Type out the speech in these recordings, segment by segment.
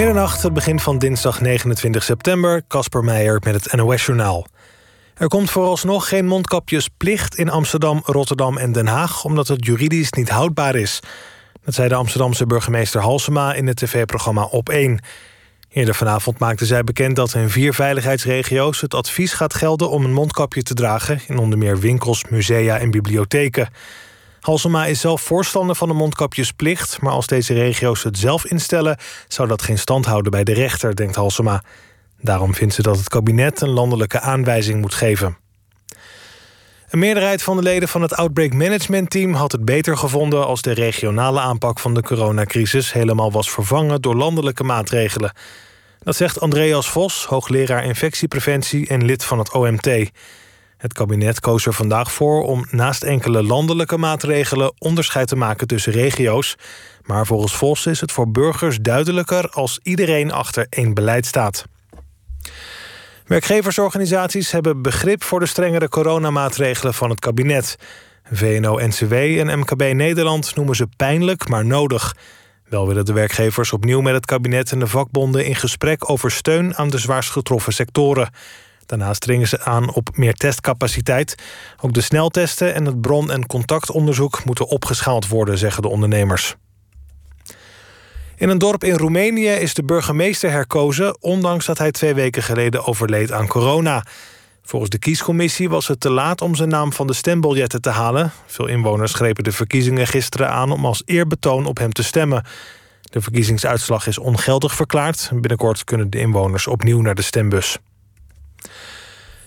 middernacht, het begin van dinsdag 29 september. Casper Meijer met het NOS-journaal. Er komt vooralsnog geen mondkapjesplicht in Amsterdam, Rotterdam en Den Haag... omdat het juridisch niet houdbaar is. Dat zei de Amsterdamse burgemeester Halsema in het tv-programma Op1. Eerder vanavond maakte zij bekend dat in vier veiligheidsregio's... het advies gaat gelden om een mondkapje te dragen... in onder meer winkels, musea en bibliotheken. Halsema is zelf voorstander van de mondkapjesplicht... maar als deze regio's het zelf instellen... zou dat geen stand houden bij de rechter, denkt Halsema. Daarom vindt ze dat het kabinet een landelijke aanwijzing moet geven. Een meerderheid van de leden van het Outbreak Management Team had het beter gevonden als de regionale aanpak van de coronacrisis helemaal was vervangen door landelijke maatregelen. Dat zegt Andreas Vos, hoogleraar infectiepreventie en lid van het OMT. Het kabinet koos er vandaag voor om naast enkele landelijke maatregelen onderscheid te maken tussen regio's. Maar volgens Vos is het voor burgers duidelijker als iedereen achter één beleid staat. Werkgeversorganisaties hebben begrip voor de strengere coronamaatregelen van het kabinet. VNO-NCW en MKB Nederland noemen ze pijnlijk, maar nodig. Wel willen de werkgevers opnieuw met het kabinet en de vakbonden in gesprek over steun aan de zwaarst getroffen sectoren. Daarnaast dringen ze aan op meer testcapaciteit. Ook de sneltesten en het bron- en contactonderzoek moeten opgeschaald worden, zeggen de ondernemers. In een dorp in Roemenië is de burgemeester herkozen, ondanks dat hij twee weken geleden overleed aan corona. Volgens de kiescommissie was het te laat om zijn naam van de stembiljetten te halen. Veel inwoners grepen de verkiezingen gisteren aan om als eerbetoon op hem te stemmen. De verkiezingsuitslag is ongeldig verklaard. Binnenkort kunnen de inwoners opnieuw naar de stembus.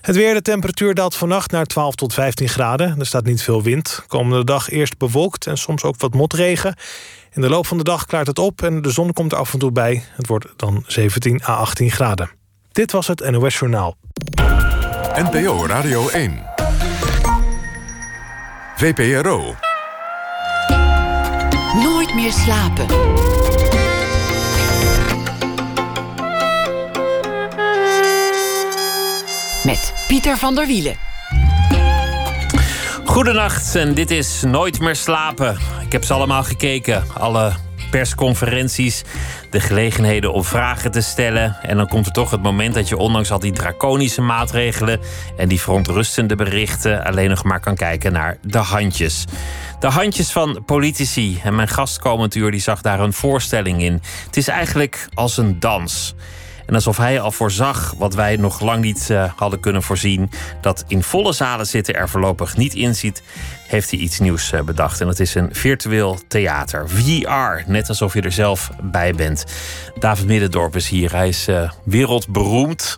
Het weer, de temperatuur daalt vannacht naar 12 tot 15 graden. Er staat niet veel wind. Komende dag eerst bewolkt en soms ook wat motregen. In de loop van de dag klaart het op en de zon komt er af en toe bij. Het wordt dan 17 à 18 graden. Dit was het NOS Journaal. NPO Radio 1. VPRO. Nooit meer slapen. Met Pieter van der Wielen. Goedenacht en dit is Nooit meer slapen. Ik heb ze allemaal gekeken. Alle persconferenties, de gelegenheden om vragen te stellen. En dan komt er toch het moment dat je ondanks al die draconische maatregelen en die verontrustende berichten alleen nog maar kan kijken naar de handjes. De handjes van politici. En mijn gastkomend uur die zag daar een voorstelling in. Het is eigenlijk als een dans. En alsof hij al voorzag wat wij nog lang niet uh, hadden kunnen voorzien. Dat in volle zalen zitten er voorlopig niet in ziet. Heeft hij iets nieuws uh, bedacht. En dat is een virtueel theater. VR. Net alsof je er zelf bij bent. David Middendorp is hier. Hij is uh, wereldberoemd.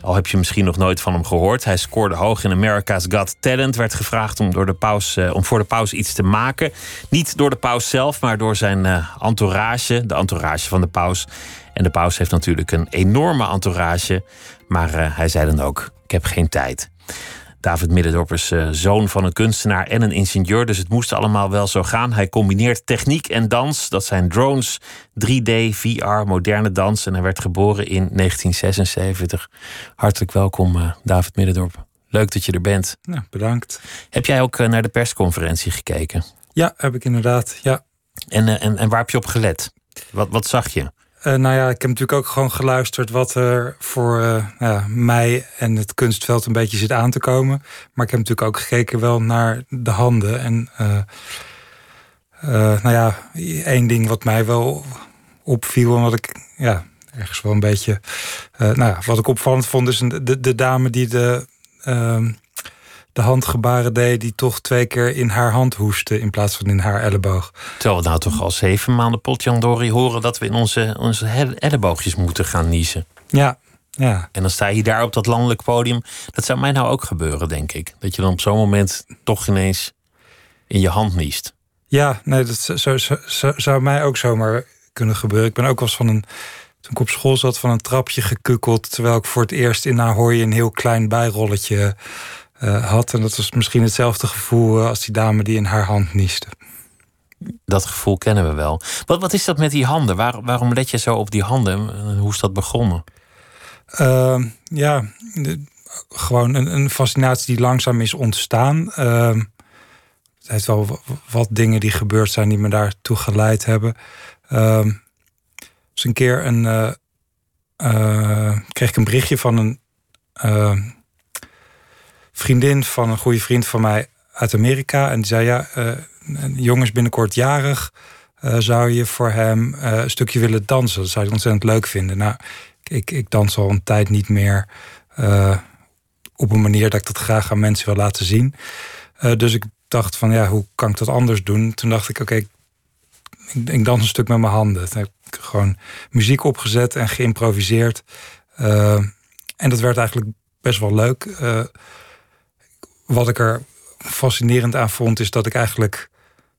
Al heb je misschien nog nooit van hem gehoord. Hij scoorde hoog in America's Got Talent. Werd gevraagd om, door de paus, om voor de paus iets te maken. Niet door de paus zelf, maar door zijn entourage. De entourage van de paus. En de paus heeft natuurlijk een enorme entourage. Maar uh, hij zei dan ook: Ik heb geen tijd. David Middendorp is uh, zoon van een kunstenaar en een ingenieur. Dus het moest allemaal wel zo gaan. Hij combineert techniek en dans. Dat zijn drones, 3D, VR, moderne dans. En hij werd geboren in 1976. Hartelijk welkom, uh, David Middendorp. Leuk dat je er bent. Nou, bedankt. Heb jij ook naar de persconferentie gekeken? Ja, heb ik inderdaad. Ja. En, en, en waar heb je op gelet? Wat, wat zag je? Uh, nou ja, ik heb natuurlijk ook gewoon geluisterd wat er voor uh, ja, mij en het kunstveld een beetje zit aan te komen. Maar ik heb natuurlijk ook gekeken wel naar de handen. En uh, nou ja, één ding wat mij wel opviel en wat ik ja, ergens wel een beetje. nou ja, wat ik opvallend vond, is de, de dame die de ehm, de handgebaren deed die toch twee keer in haar hand hoestte in plaats van in haar elleboog. Terwijl we nou toch al zeven maanden potjandori horen dat we in onze, onze elleboogjes moeten gaan niezen. Ja, ja. En dan sta je daar op dat landelijk podium. Dat zou mij nou ook gebeuren, denk ik. Dat je dan op zo'n moment toch ineens in je hand niest. Ja, nee, dat zou, zou, zou mij ook zomaar kunnen gebeuren. Ik ben ook wel eens van een toen ik op school zat van een trapje gekukkeld. Terwijl ik voor het eerst in Ahoy een heel klein bijrolletje uh, had. En dat was misschien hetzelfde gevoel als die dame die in haar hand nieste. Dat gevoel kennen we wel. Wat, wat is dat met die handen? Waar, waarom let je zo op die handen? Hoe is dat begonnen? Uh, ja, de, gewoon een, een, fascinatie die langzaam is ontstaan. Uh, het heeft wel wat dingen die gebeurd zijn die me daartoe geleid hebben. Uh, Dus een keer een, kreeg ik een berichtje van een vriendin van een goede vriend van mij uit Amerika. En die zei: Ja, een jongen is binnenkort jarig. zou je voor hem een stukje willen dansen? Dat zou hij ontzettend leuk vinden. Nou, ik, ik dans al een tijd niet meer op een manier dat ik dat graag aan mensen wil laten zien. dus ik dacht van ja, hoe kan ik dat anders doen? Toen dacht ik, oké, ik, dans een stuk met mijn handen. Toen heb ik gewoon muziek opgezet en geïmproviseerd. Uh, en dat werd eigenlijk best wel leuk. Wat ik er fascinerend aan vond, is dat ik eigenlijk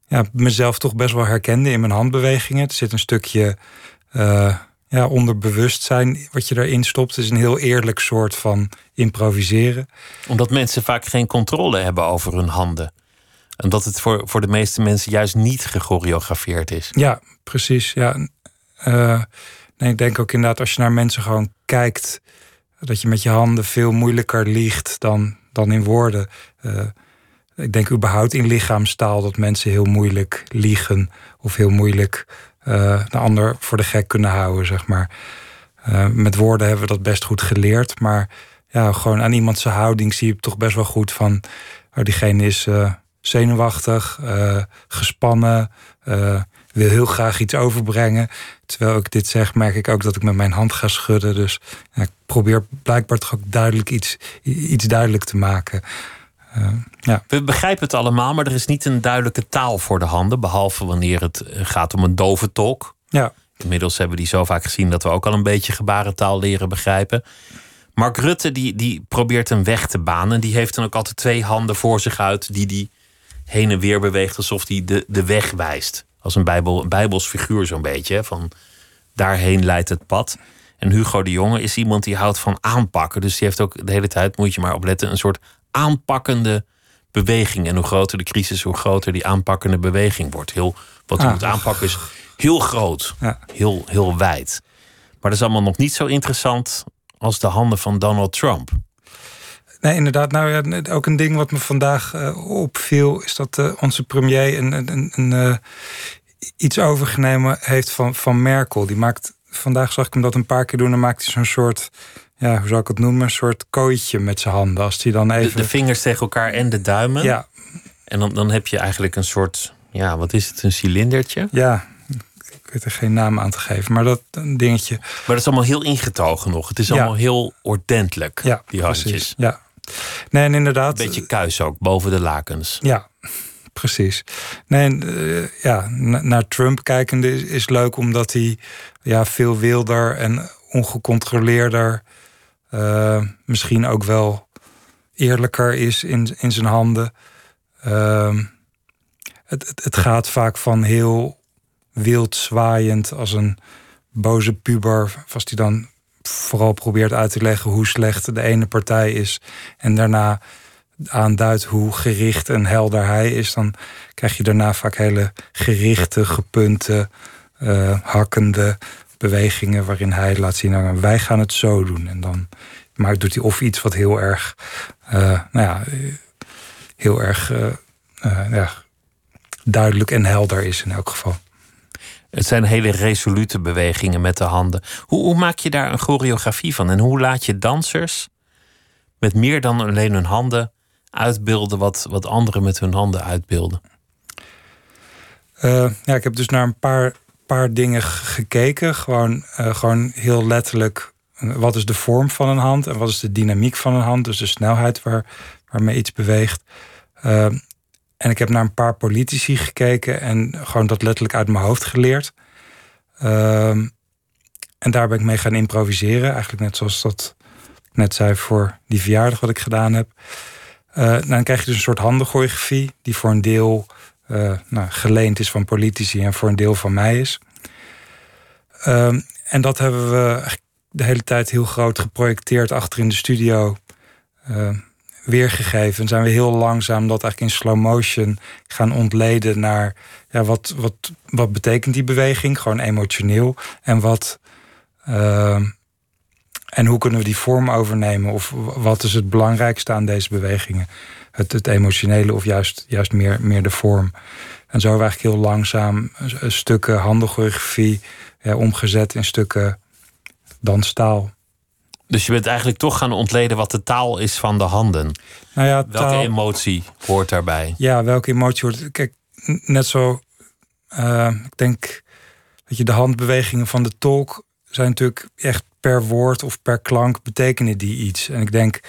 ja, mezelf toch best wel herkende in mijn handbewegingen. Er zit een stukje uh, ja, onderbewustzijn wat je erin stopt. Het is een heel eerlijk soort van improviseren. Omdat mensen vaak geen controle hebben over hun handen. En dat het voor, voor de meeste mensen juist niet gechoreografeerd is. Ja, precies. Ja. Uh, nee, ik denk ook inderdaad, als je naar mensen gewoon kijkt, dat je met je handen veel moeilijker liegt dan, dan in woorden. Uh, ik denk überhaupt in lichaamstaal dat mensen heel moeilijk liegen of heel moeilijk uh, de ander voor de gek kunnen houden, zeg maar. met woorden hebben we dat best goed geleerd, maar ja, gewoon aan iemand zijn houding zie je toch best wel goed van, oh, diegene is zenuwachtig, gespannen, wil heel graag iets overbrengen. Terwijl ik dit zeg, merk ik ook dat ik met mijn hand ga schudden. Dus ja, ik probeer blijkbaar toch ook duidelijk iets, iets duidelijk te maken. Uh, ja. We begrijpen het allemaal, maar er is niet een duidelijke taal voor de handen. Behalve wanneer het gaat om een dove tolk. Ja. Inmiddels hebben we die zo vaak gezien dat we ook al een beetje gebarentaal leren begrijpen. Mark Rutte die, die probeert een weg te banen. Die heeft dan ook altijd twee handen voor zich uit die die heen en weer beweegt alsof hij de, de weg wijst. Als een, bijbel, een bijbels figuur zo'n beetje. Van daarheen leidt het pad. En Hugo de Jonge is iemand die houdt van aanpakken. Dus die heeft ook de hele tijd, moet je maar opletten, een soort aanpakkende beweging. En hoe groter de crisis, hoe groter die aanpakkende beweging wordt. Heel, wat hij ah. moet aanpakken is heel groot, ja. heel, heel wijd. Maar dat is allemaal nog niet zo interessant als de handen van Donald Trump. Nee, inderdaad. Nou ja, ook een ding wat me vandaag uh, opviel, is dat uh, onze premier een, een, een uh, iets overgenomen heeft van, van Merkel. Die maakt, vandaag zag ik hem dat een paar keer doen, dan maakt hij zo'n soort, ja, hoe zou ik het noemen, een soort kooitje met zijn handen. Als hij dan even. De, de, vingers tegen elkaar en de duimen. Ja. En dan, dan heb je eigenlijk een soort, ja, wat is het, een cilindertje? Ja, ik weet er geen naam aan te geven, maar dat een dingetje. Maar dat is allemaal heel ingetogen nog. Het is allemaal heel ordentelijk, ja, die handjes. Precies. Ja, Nee, en inderdaad. Een beetje kuis ook, boven de lakens. Ja, precies. Nee, uh, ja, naar Trump kijkende is, is, leuk omdat hij ja, veel wilder en ongecontroleerder, uh, misschien ook wel eerlijker is in, in zijn handen. Uh, het, het, het gaat vaak van heel wild zwaaiend als een boze puber, als hij dan vooral probeert uit te leggen hoe slecht de ene partij is. En daarna aanduidt hoe gericht en helder hij is. Dan krijg je daarna vaak hele gerichte, gepunte, uh, hakkende bewegingen. waarin hij laat zien: nou, wij gaan het zo doen. En dan maar doet hij of iets wat heel erg, uh, nou ja, heel erg uh, ja, duidelijk en helder is in elk geval. Het zijn hele resolute bewegingen met de handen. Hoe, maak je daar een choreografie van? En hoe laat je dansers met meer dan alleen hun handen uitbeelden wat, wat anderen met hun handen uitbeelden? Uh, ja, ik heb dus naar een paar, paar dingen gekeken. Gewoon, uh, gewoon heel letterlijk, wat is de vorm van een hand en wat is de dynamiek van een hand? Dus de snelheid waar, waarmee iets beweegt. Uh, en ik heb naar een paar politici gekeken en gewoon dat letterlijk uit mijn hoofd geleerd. Ehm, en daar ben ik mee gaan improviseren. Eigenlijk net zoals dat net zei voor die verjaardag wat ik gedaan heb. Uh, dan krijg je dus een soort handenchoreografie die voor een deel uh, nou, geleend is van politici en voor een deel van mij is. Ehm, en dat hebben we de hele tijd heel groot geprojecteerd achter in de studio. Uh, weergegeven. En zijn we heel langzaam dat eigenlijk in slow motion gaan ontleden naar ja, wat, wat, wat betekent die beweging, gewoon emotioneel. En wat. Uh, en hoe kunnen we die vorm overnemen? Of wat is het belangrijkste aan deze bewegingen? Het, het emotionele of juist, juist meer, meer de vorm. En zo hebben we eigenlijk heel langzaam stukken handelchoreografie omgezet in stukken danstaal. Dus je bent eigenlijk toch gaan ontleden wat de taal is van de handen. Nou ja, welke emotie hoort daarbij? Ja, welke emotie hoort. Kijk, net zo. Uh, ik denk dat je de handbewegingen van de tolk zijn natuurlijk echt per woord of per klank betekenen die iets. En ik denk,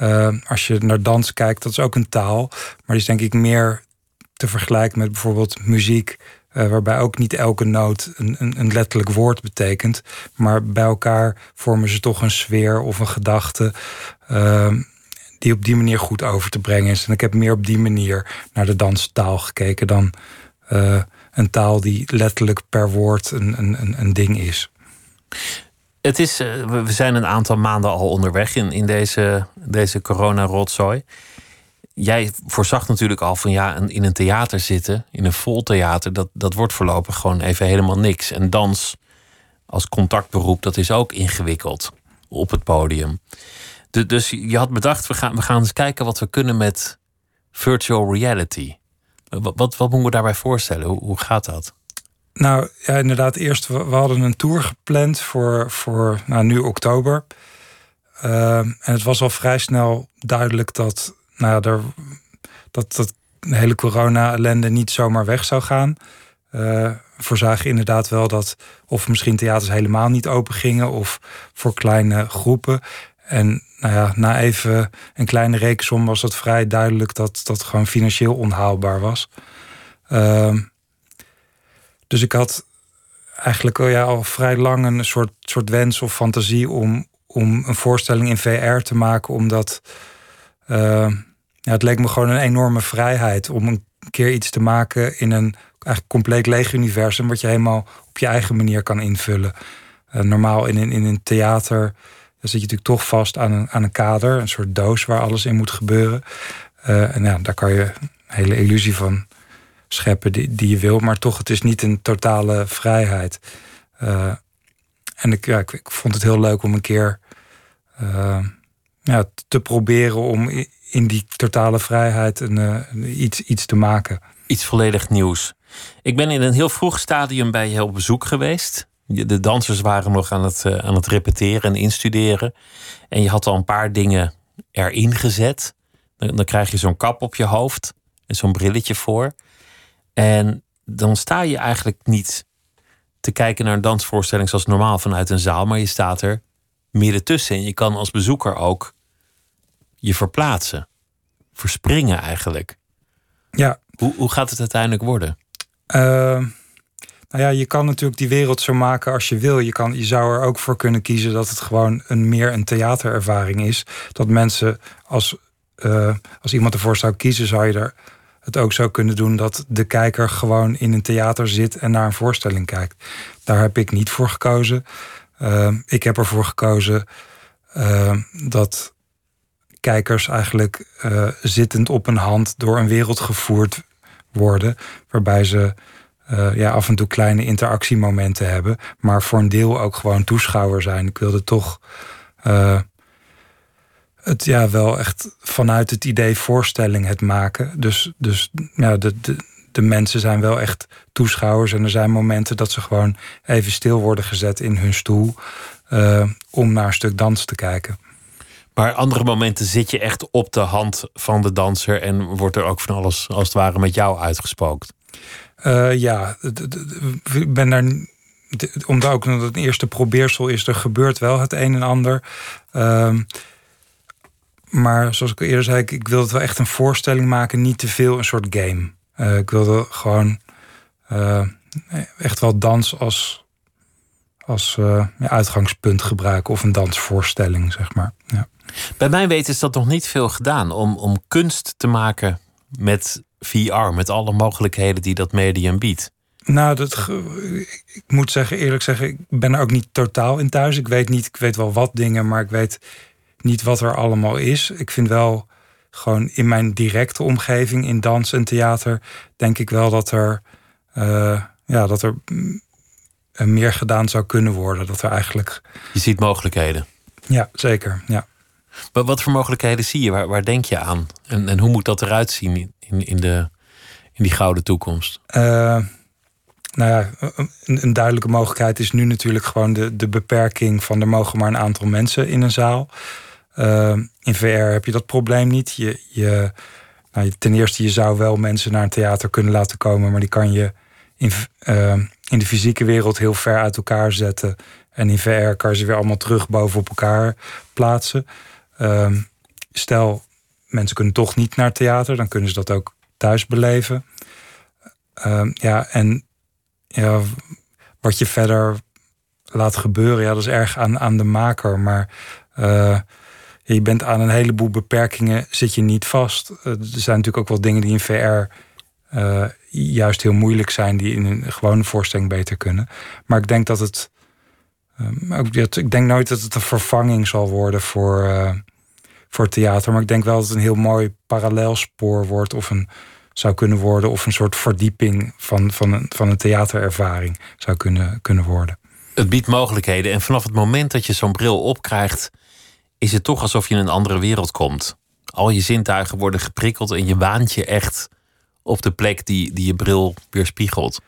uh, als je naar dans kijkt, dat is ook een taal. Maar die is denk ik meer te vergelijken met bijvoorbeeld muziek. Uh, waarbij ook niet elke noot een, een, een, letterlijk woord betekent. Maar bij elkaar vormen ze toch een sfeer of een gedachte. Uh, die op die manier goed over te brengen is. En ik heb meer op die manier naar de danstaal gekeken dan uh, een taal die letterlijk per woord een, een, een ding is. Het is, we zijn een aantal maanden al onderweg in, in deze, deze corona-rotzooi jij voorzag natuurlijk al van ja, in een theater zitten, in een vol theater, dat, dat wordt voorlopig gewoon even helemaal niks. En dans als contactberoep, dat is ook ingewikkeld op het podium. dus je had bedacht, we gaan, we gaan eens kijken wat we kunnen met virtual reality. Wat, wat, wat moeten we daarbij voorstellen? Hoe, hoe gaat dat? Nou ja, inderdaad, eerst we, hadden een tour gepland voor, voor nou, nu oktober. Uh, en het was al vrij snel duidelijk dat nou, er, dat, dat hele corona-ellende niet zomaar weg zou gaan. Uh, voorzagen inderdaad wel dat of misschien theaters helemaal niet open gingen of voor kleine groepen. En nou ja, na even een kleine rekensom was het vrij duidelijk dat dat gewoon financieel onhaalbaar was. Uh, dus ik had eigenlijk ja, al vrij lang een soort, soort wens of fantasie om, om een voorstelling in VR te maken, omdat. Uh, ja, het leek me gewoon een enorme vrijheid om een keer iets te maken in een eigenlijk compleet leeg universum, wat je helemaal op je eigen manier kan invullen. Uh, normaal in, in, in een theater zit je natuurlijk toch vast aan een, aan een kader, een soort doos waar alles in moet gebeuren. Uh, en ja, daar kan je een hele illusie van scheppen die, die je wil, maar toch, het is niet een totale vrijheid. Uh, en ik, ja, ik, ik, vond het heel leuk om een keer ja, te proberen om in die totale vrijheid een, uh, iets, iets te maken. Iets volledig nieuws. Ik ben in een heel vroeg stadium bij je op bezoek geweest. De dansers waren nog aan het, uh, aan het repeteren en instuderen. En je had al een paar dingen erin gezet. Dan, dan krijg je zo'n kap op je hoofd en zo'n brilletje voor. En dan sta je eigenlijk niet te kijken naar een dansvoorstelling zoals normaal vanuit een zaal, maar je staat er midden tussen. En je kan als bezoeker ook je verplaatsen. Verspringen eigenlijk. Ja. Hoe, hoe gaat het uiteindelijk worden? Uh, nou ja, je kan natuurlijk die wereld zo maken als je wil. Je, kan, je zou er ook voor kunnen kiezen dat het gewoon een, meer een theaterervaring is. Dat mensen, als, uh, als iemand ervoor zou kiezen, zou je er het ook zo kunnen doen dat de kijker gewoon in een theater zit en naar een voorstelling kijkt. Daar heb ik niet voor gekozen. Uh, ik heb ervoor gekozen uh, dat kijkers eigenlijk uh, zittend op een hand door een wereld gevoerd worden. Waarbij ze uh, ja, af en toe kleine interactiemomenten hebben. Maar voor een deel ook gewoon toeschouwer zijn. Ik wilde toch uh, het ja, wel echt vanuit het idee voorstelling het maken. Dus, dus ja, de, de, de mensen zijn wel echt toeschouwers. En er zijn momenten dat ze gewoon even stil worden gezet in hun stoel. om naar een stuk dans te kijken. Maar andere momenten zit je echt op de hand van de danser en wordt er ook van alles als het ware met jou uitgespookt. Uh, ja, ik ben daar. Omdat ook het eerste probeersel is, er gebeurt wel het een en ander. Uh, maar zoals ik eerder zei, ik, wilde wel echt een voorstelling maken, niet te veel een soort game. Uh, ik wilde gewoon uh, echt wel dans als, als uitgangspunt gebruiken of een dansvoorstelling, zeg maar. Ja. Bij mijn weten is dat nog niet veel gedaan om, om kunst te maken met VR, met alle mogelijkheden die dat medium biedt. Nou, dat, ik moet zeggen, eerlijk zeggen, ik ben er ook niet totaal in thuis. Ik weet niet, ik weet wel wat dingen, maar ik weet niet wat er allemaal is. Ik vind wel gewoon in mijn directe omgeving, in dans en theater, denk ik wel dat er, uh, ja, dat er meer gedaan zou kunnen worden. Dat er eigenlijk. Je ziet mogelijkheden. Ja, zeker. Ja. Maar wat voor mogelijkheden zie je? Waar, waar denk je aan? En, en hoe moet dat eruit zien in, in, de, in die gouden toekomst? Uh, nou ja, een, een, duidelijke mogelijkheid is nu natuurlijk gewoon de, de beperking van er mogen maar een aantal mensen in een zaal. Uh, in VR heb je dat probleem niet. Je, je, nou, ten eerste, je zou wel mensen naar een theater kunnen laten komen, maar die kan je in, uh, in de fysieke wereld heel ver uit elkaar zetten. En in VR kan je ze weer allemaal terug bovenop elkaar plaatsen. Uh, stel, mensen kunnen toch niet naar theater, dan kunnen ze dat ook thuis beleven. Ehm, ja, en ja, wat je verder laat gebeuren, ja, dat is erg aan, aan de maker. Maar uh, je bent aan een heleboel beperkingen, zit je niet vast. Eh, er zijn natuurlijk ook wel dingen die in VR uh, eh, juist heel moeilijk zijn, die in een gewone voorstelling beter kunnen. Maar ik denk dat het. ook, ik denk nooit dat het een vervanging zal worden voor, voor theater. Maar ik denk wel dat het een heel mooi parallelspoor wordt of een zou kunnen worden. Of een soort verdieping van, van, een, van een theaterervaring zou kunnen, kunnen worden. Het biedt mogelijkheden. En vanaf het moment dat je zo'n bril opkrijgt, is het toch alsof je in een andere wereld komt. Al je zintuigen worden geprikkeld en je waant je echt op de plek die, die je bril weerspiegelt.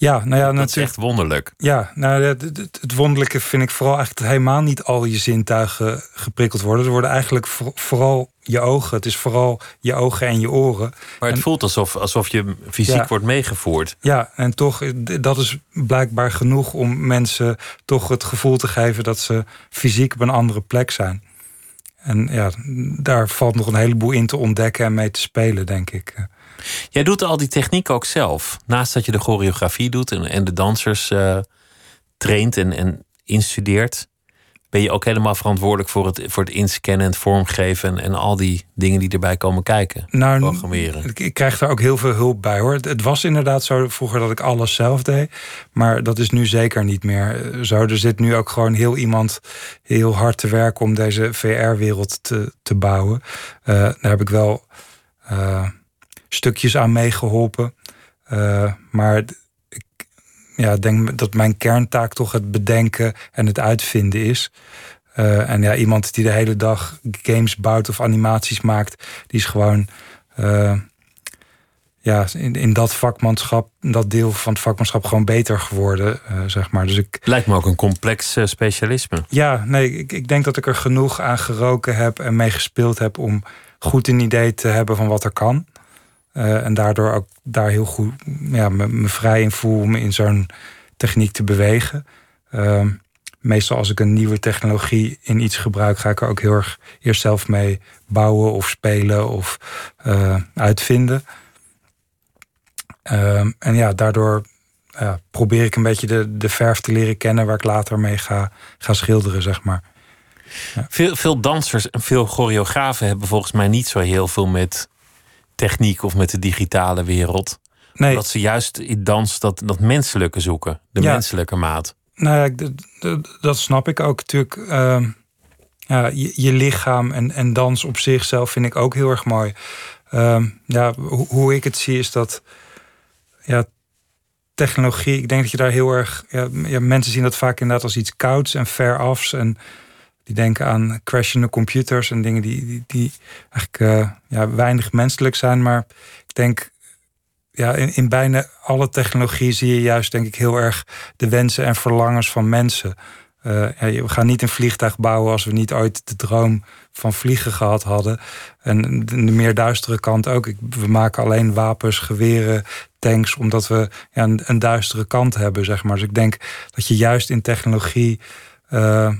Ja, nou ja, dat is echt wonderlijk. Ja, nou, het, het, wonderlijke vind ik vooral eigenlijk dat helemaal niet al je zintuigen geprikkeld worden. Er worden eigenlijk vooral je ogen. Het is vooral je ogen en je oren. Maar het voelt alsof, alsof je fysiek wordt meegevoerd. Ja, en toch, dat is blijkbaar genoeg om mensen toch het gevoel te geven dat ze fysiek op een andere plek zijn. En ja, daar valt nog een heleboel in te ontdekken en mee te spelen, denk ik. Jij doet al die techniek ook zelf. Naast dat je de choreografie doet en, en de dansers uh, traint en, en instudeert, ben je ook helemaal verantwoordelijk voor het, voor het inscannen, het vormgeven en, al die dingen die erbij komen kijken. Nou, programmeren. Ik, krijg daar ook heel veel hulp bij hoor. Het, was inderdaad zo vroeger dat ik alles zelf deed, maar dat is nu zeker niet meer zo. Er zit nu ook gewoon heel iemand heel hard te werken om deze VR-wereld te, te bouwen. Uh, daar heb ik wel. Uh, stukjes aan meegeholpen. Uh, maar ik ja, denk dat mijn kerntaak toch het bedenken en het uitvinden is. Uh, en ja, iemand die de hele dag games bouwt of animaties maakt, die is gewoon uh, ja, in, in dat vakmanschap, dat deel van het vakmanschap gewoon beter geworden, zeg maar. Dus ik, Lijkt me ook een complex specialisme. Ja, nee, ik, ik denk dat ik er genoeg aan geroken heb en mee gespeeld heb om goed een idee te hebben van wat er kan. Uh, en daardoor ook daar heel goed ja, me, vrij in voel om in zo'n techniek te bewegen. Uh, meestal als ik een nieuwe technologie in iets gebruik, ga ik er ook heel erg eerst zelf mee bouwen of spelen of uh, uitvinden. Ehm, en ja, daardoor probeer ik een beetje de, de verf te leren kennen waar ik later mee ga, ga schilderen, zeg maar. Veel, veel dansers en veel choreografen hebben volgens mij niet zo heel veel met techniek of met de digitale wereld. Nee. Dat ze juist in dans dat, dat menselijke zoeken, de menselijke maat. Nou ja, dat snap ik ook natuurlijk. Uh, ja, je, je, lichaam en, en dans op zichzelf vind ik ook heel erg mooi. Uh, ja, hoe ik het zie is dat ja, technologie, ik denk dat je daar heel erg. Ja, ja, mensen zien dat vaak inderdaad als iets kouds en verafs. En die denken aan crashende computers en dingen die, die, eigenlijk uh, ja, weinig menselijk zijn. Maar ik denk, ja, in, in bijna alle technologie zie je juist, denk ik, heel erg de wensen en verlangens van mensen. Ja, we gaan niet een vliegtuig bouwen als we niet ooit de droom van vliegen gehad hadden. En de, meer duistere kant ook. Ik, we maken alleen wapens, geweren, tanks, omdat we ja, een, duistere kant hebben, zeg maar. Dus ik denk dat je juist in technologie. Uh,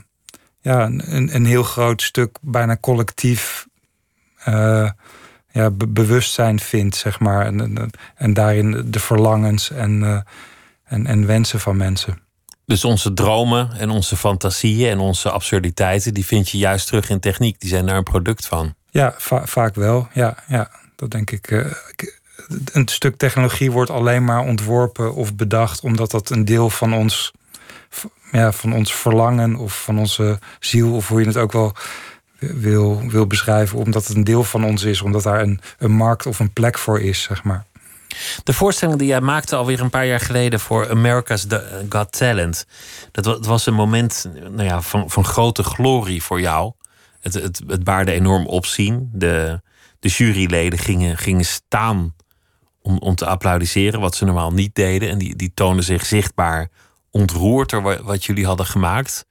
ja, een, een heel groot stuk bijna collectief uh, ja, bewustzijn vindt, zeg maar. En, en, daarin de verlangens en, uh, en, en wensen van mensen. Dus onze dromen en onze fantasieën en onze absurditeiten, die vind je juist terug in techniek. Die zijn daar een product van. Ja, va vaak wel. Ja, ja dat denk ik. Uh, een stuk technologie wordt alleen maar ontworpen of bedacht omdat dat een deel van ons ja, van ons verlangen of van onze ziel, of hoe je het ook wel wil, wil beschrijven, omdat het een deel van ons is, omdat daar een, een markt of een plek voor is, zeg maar. De voorstelling die jij maakte alweer een paar jaar geleden voor America's Got Talent. Dat was een moment nou ja, van, van grote glorie voor jou. Het, het, het baarde enorm opzien. De, de juryleden gingen, gingen staan om, om te applaudisseren, wat ze normaal niet deden. En die, die toonden zich zichtbaar ontroerd door wat jullie hadden gemaakt.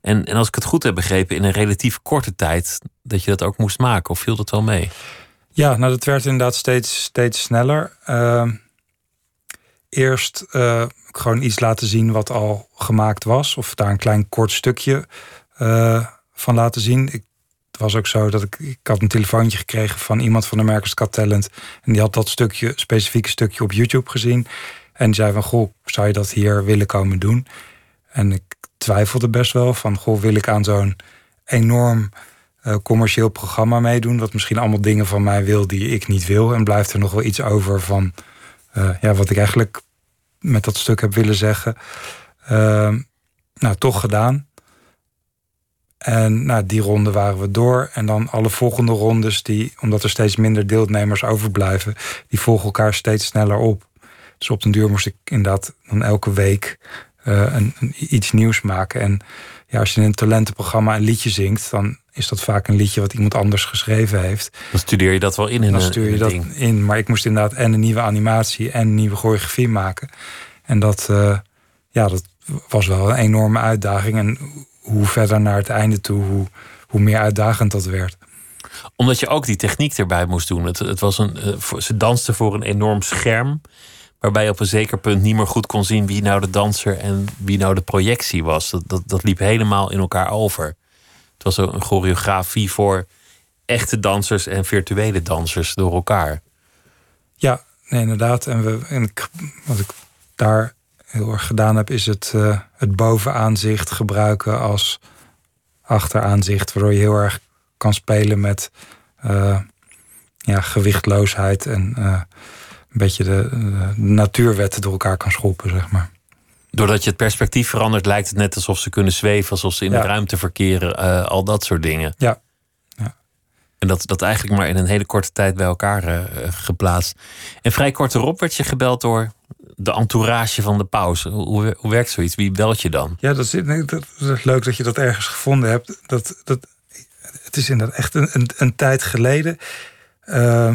En, en als ik het goed heb begrepen, in een relatief korte tijd dat je dat ook moest maken, of viel dat wel mee? Ja, nou dat werd inderdaad steeds, steeds sneller. Uh, eerst uh, gewoon iets laten zien wat al gemaakt was, of daar een klein kort stukje uh, van laten zien. Ik, het was ook zo dat ik, ik had een telefoontje gekregen van iemand van America's Got Talent. En die had dat stukje, specifieke stukje op YouTube gezien. En zei van, goh, zou je dat hier willen komen doen? En ik twijfelde best wel van, goh, wil ik aan zo'n enorm uh, commercieel programma meedoen... wat misschien allemaal dingen van mij wil die ik niet wil... en blijft er nog wel iets over van uh, ja, wat ik eigenlijk met dat stuk heb willen zeggen. Uh, nou, toch gedaan. En nou, die ronde waren we door. En dan alle volgende rondes, die, omdat er steeds minder deelnemers overblijven, die volgen elkaar steeds sneller op. Dus op den duur moest ik inderdaad dan elke week uh, een, een, iets nieuws maken. En ja, als je in een talentenprogramma een liedje zingt, dan is dat vaak een liedje wat iemand anders geschreven heeft. Dan studeer je dat wel in. in dan stuur je in dat ding. in. Maar ik moest inderdaad en een nieuwe animatie en een nieuwe choreografie maken. En dat, uh, ja, dat was wel een enorme uitdaging. En hoe verder naar het einde toe, hoe, hoe meer uitdagend dat werd. Omdat je ook die techniek erbij moest doen. Het, het was een, uh, ze dansten voor een enorm scherm. Waarbij je op een zeker punt niet meer goed kon zien wie nou de danser en wie nou de projectie was. Dat, dat, dat liep helemaal in elkaar over. Het was een choreografie voor echte dansers en virtuele dansers door elkaar. Ja, nee, inderdaad. En, we, en wat ik daar heel erg gedaan heb, is het, uh, het bovenaanzicht gebruiken als achteraanzicht. Waardoor je heel erg kan spelen met uh, ja, gewichtloosheid en een beetje de, de, natuurwetten door elkaar kan schoppen, zeg maar. Doordat je het perspectief verandert, lijkt het net alsof ze kunnen zweven, alsof ze in ja. de ruimte verkeren, uh, al dat soort dingen. Ja. ja. En dat, dat eigenlijk maar in een hele korte tijd bij elkaar uh, geplaatst. En vrij kort erop werd je gebeld door de entourage van de pauze. Hoe, hoe werkt zoiets? Wie belt je dan? Ja, dat is, dat is leuk dat je dat ergens gevonden hebt. Dat, dat, het is inderdaad echt een, een, een tijd geleden. Uh,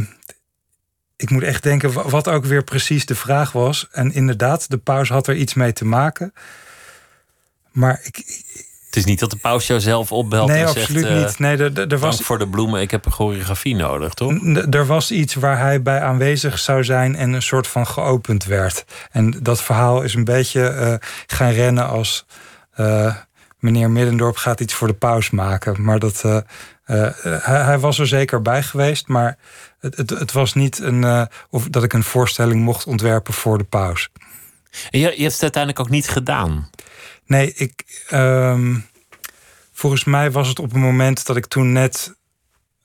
ik moet echt denken wat ook weer precies de vraag was. En inderdaad, de pauze had er iets mee te maken. Maar ik. Het is niet dat de paus jou zelf opbelt nee, en absoluut zegt... uh, niet. Nee, er, er was voor de bloemen, ik heb een choreografie nodig, toch? Er was iets waar hij bij aanwezig zou zijn en een soort van geopend werd. En dat verhaal is een beetje uh, gaan rennen als... Uh, meneer Middendorp gaat iets voor de paus maken. Maar dat, uh, hij, hij, was er zeker bij geweest, maar het, het, het was niet een, of dat ik een voorstelling mocht ontwerpen voor de paus. En je, je hebt het uiteindelijk ook niet gedaan. Nee, ik. Um, volgens mij was het op een moment dat ik toen net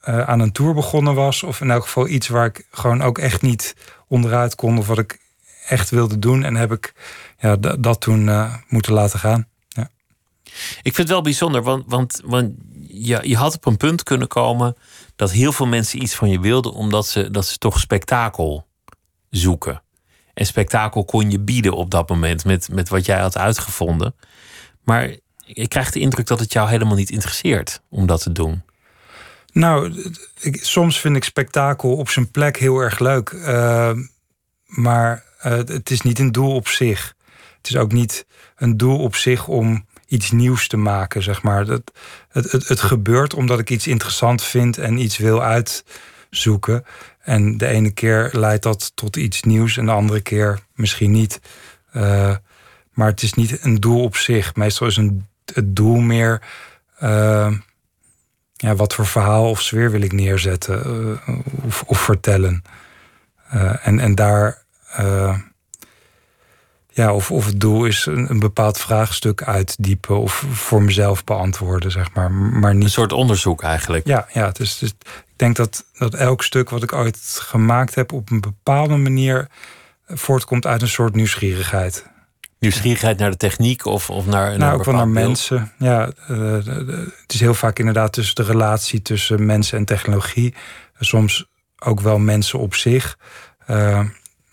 uh, aan een tour begonnen was. Of in elk geval iets waar ik gewoon ook echt niet onderuit kon. Of wat ik echt wilde doen. En heb ik ja, dat toen moeten laten gaan. Ik vind het wel bijzonder, want, want, want je, je had op een punt kunnen komen dat heel veel mensen iets van je wilden, omdat ze, dat ze toch spektakel zoeken. En spektakel kon je bieden op dat moment met, met wat jij had uitgevonden. Maar ik krijg de indruk dat het jou helemaal niet interesseert om dat te doen. Nou, ik, soms vind ik spektakel op zijn plek heel erg leuk. Uh, maar uh, het is niet een doel op zich. Het is ook niet een doel op zich om iets nieuws te maken, zeg maar. Het, het, het, het gebeurt omdat ik iets interessant vind en iets wil uitzoeken. En de ene keer leidt dat tot iets nieuws en de andere keer misschien niet. Uh, maar het is niet een doel op zich. Meestal is een, het doel meer... Uh, ja, wat voor verhaal of sfeer wil ik neerzetten of, of, vertellen. en, en daar... ja, of, of het doel is een, een, bepaald vraagstuk uitdiepen... of voor mezelf beantwoorden, zeg maar. maar niet... Een soort onderzoek eigenlijk. Ja, ja het is, het, ik denk dat, dat elk stuk wat ik ooit gemaakt heb... op een bepaalde manier voortkomt uit een soort nieuwsgierigheid. Nieuwsgierigheid naar de techniek of, of naar. Nou, naar ook wel naar beeld. mensen. Ja, uh, het is heel vaak inderdaad tussen de relatie tussen mensen en technologie. Soms ook wel mensen op zich. Uh,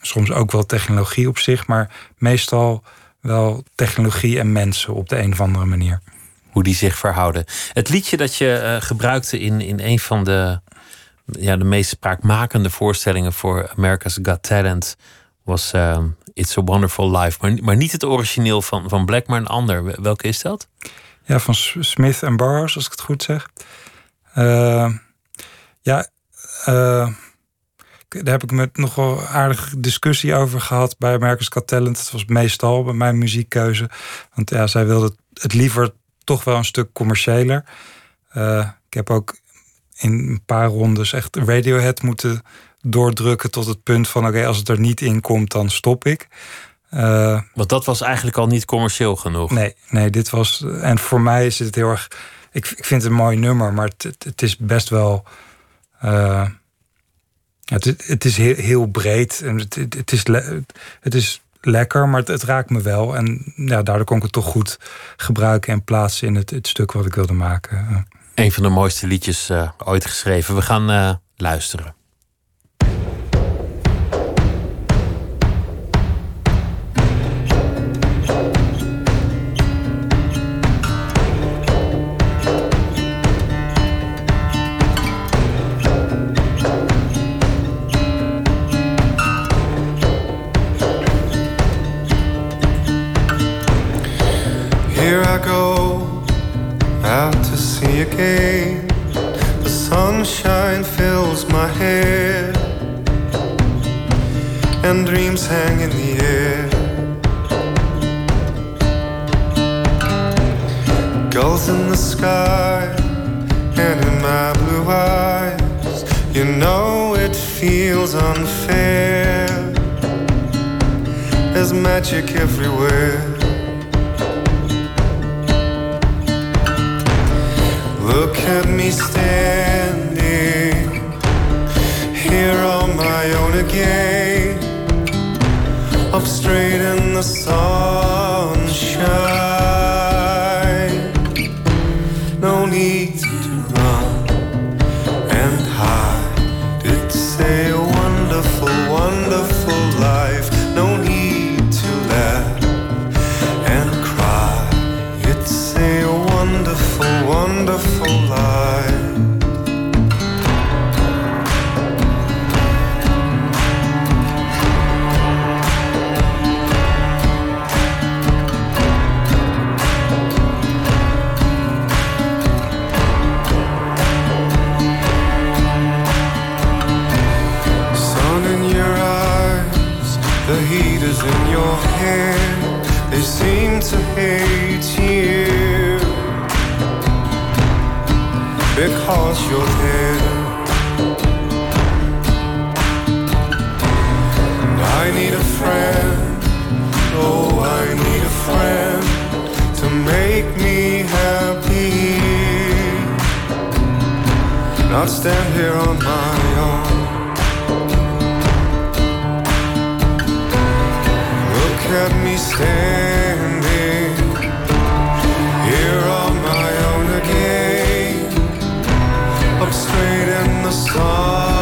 soms ook wel technologie op zich. Maar meestal wel technologie en mensen op de een of andere manier. Hoe die zich verhouden. Het liedje dat je uh, gebruikte in, in een van de ja, de meest spraakmakende voorstellingen voor America's Got Talent was ehm, It's a Wonderful Life. Maar, maar niet het origineel van, van Black, maar een ander. Welke is dat? Ja, van Smith en Barrows, als ik het goed zeg. Uh, ja, uh, daar heb ik met nogal aardige discussie over gehad bij America's Got Talent. Dat was meestal bij mijn muziekkeuze. Want ja, zij wilde het liever toch wel een stuk commerciëler. Uh, ik heb ook in een paar rondes echt Radiohead moeten doordrukken tot het punt van oké, als het er niet in komt, dan stop ik. Uh, Want dat was eigenlijk al niet commercieel genoeg. Nee, nee, dit was. En voor mij is het heel erg. Ik, ik vind het een mooi nummer, maar het, het, is best wel. Uh, het, het is heel, breed en het, het, is, het is lekker, maar het, raakt me wel. En ja, daardoor kon ik het toch goed gebruiken en plaatsen in het, het stuk wat ik wilde maken. Een van de mooiste liedjes uh, ooit geschreven. We gaan uh, luisteren. Again. The sunshine fills my hair, and dreams hang in the air. Gulls in the sky, and in my blue eyes, you know it feels unfair. There's magic everywhere. Look at me standing here on my own again, up straight in the sunshine. They seem to hate you because you're there. And I need a friend, oh, I need a friend to make me happy. Not stand here on my own. At me standing here on my own again, up straight in the sunshine.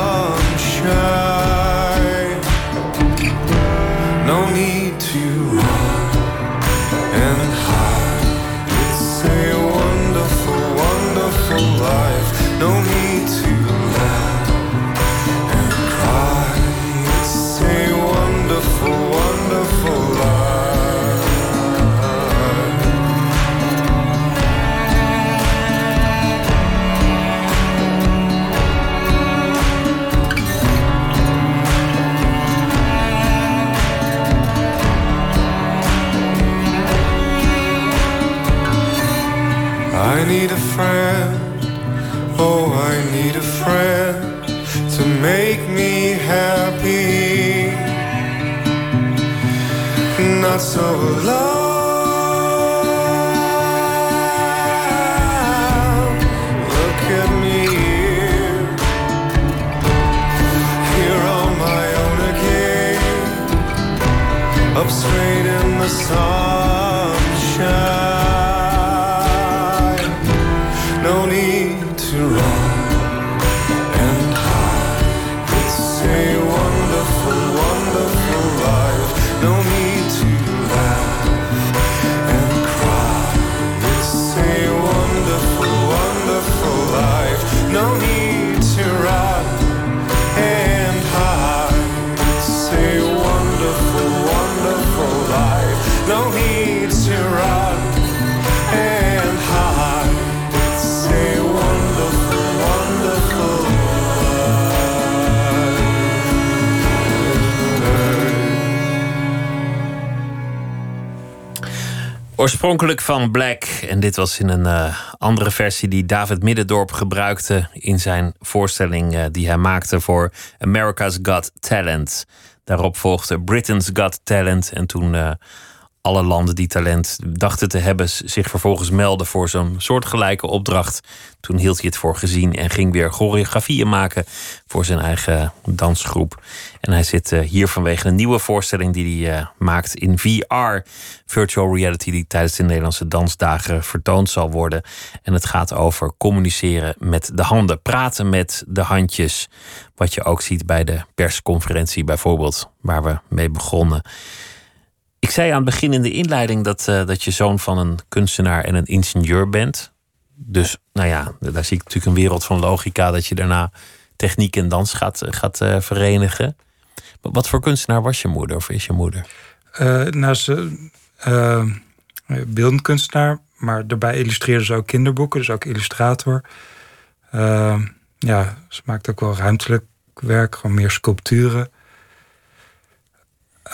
So alone. Look at me here, here on my own again, up straight in the sunshine. No need to run Oorspronkelijk van Black. En dit was in een uh, andere versie die David Middendorp gebruikte in zijn voorstelling uh, die hij maakte voor America's Got Talent. Daarop volgde Britain's Got Talent. En toen uh, alle landen die talent dachten te hebben, zich vervolgens melden voor zo'n soortgelijke opdracht. Toen hield hij het voor gezien en ging weer choreografieën maken voor zijn eigen dansgroep. En hij zit uh, hier vanwege een nieuwe voorstelling die hij uh, maakt in VR, virtual reality, die tijdens de Nederlandse dansdagen vertoond zal worden. En het gaat over communiceren met de handen, praten met de handjes. Wat je ook ziet bij de persconferentie bijvoorbeeld, waar we mee begonnen. Ik zei aan het begin in de inleiding dat, uh, dat je zoon van een kunstenaar en een ingenieur bent. Dus nou ja, daar zie ik natuurlijk een wereld van logica dat je daarna techniek en dans gaat, gaat uh, verenigen. Wat voor kunstenaar was je moeder of is je moeder? Uh, nou, ze beeldend kunstenaar, maar daarbij illustreerde ze ook kinderboeken, dus ook illustrator. ja, ze maakt ook wel ruimtelijk werk, gewoon meer sculpturen.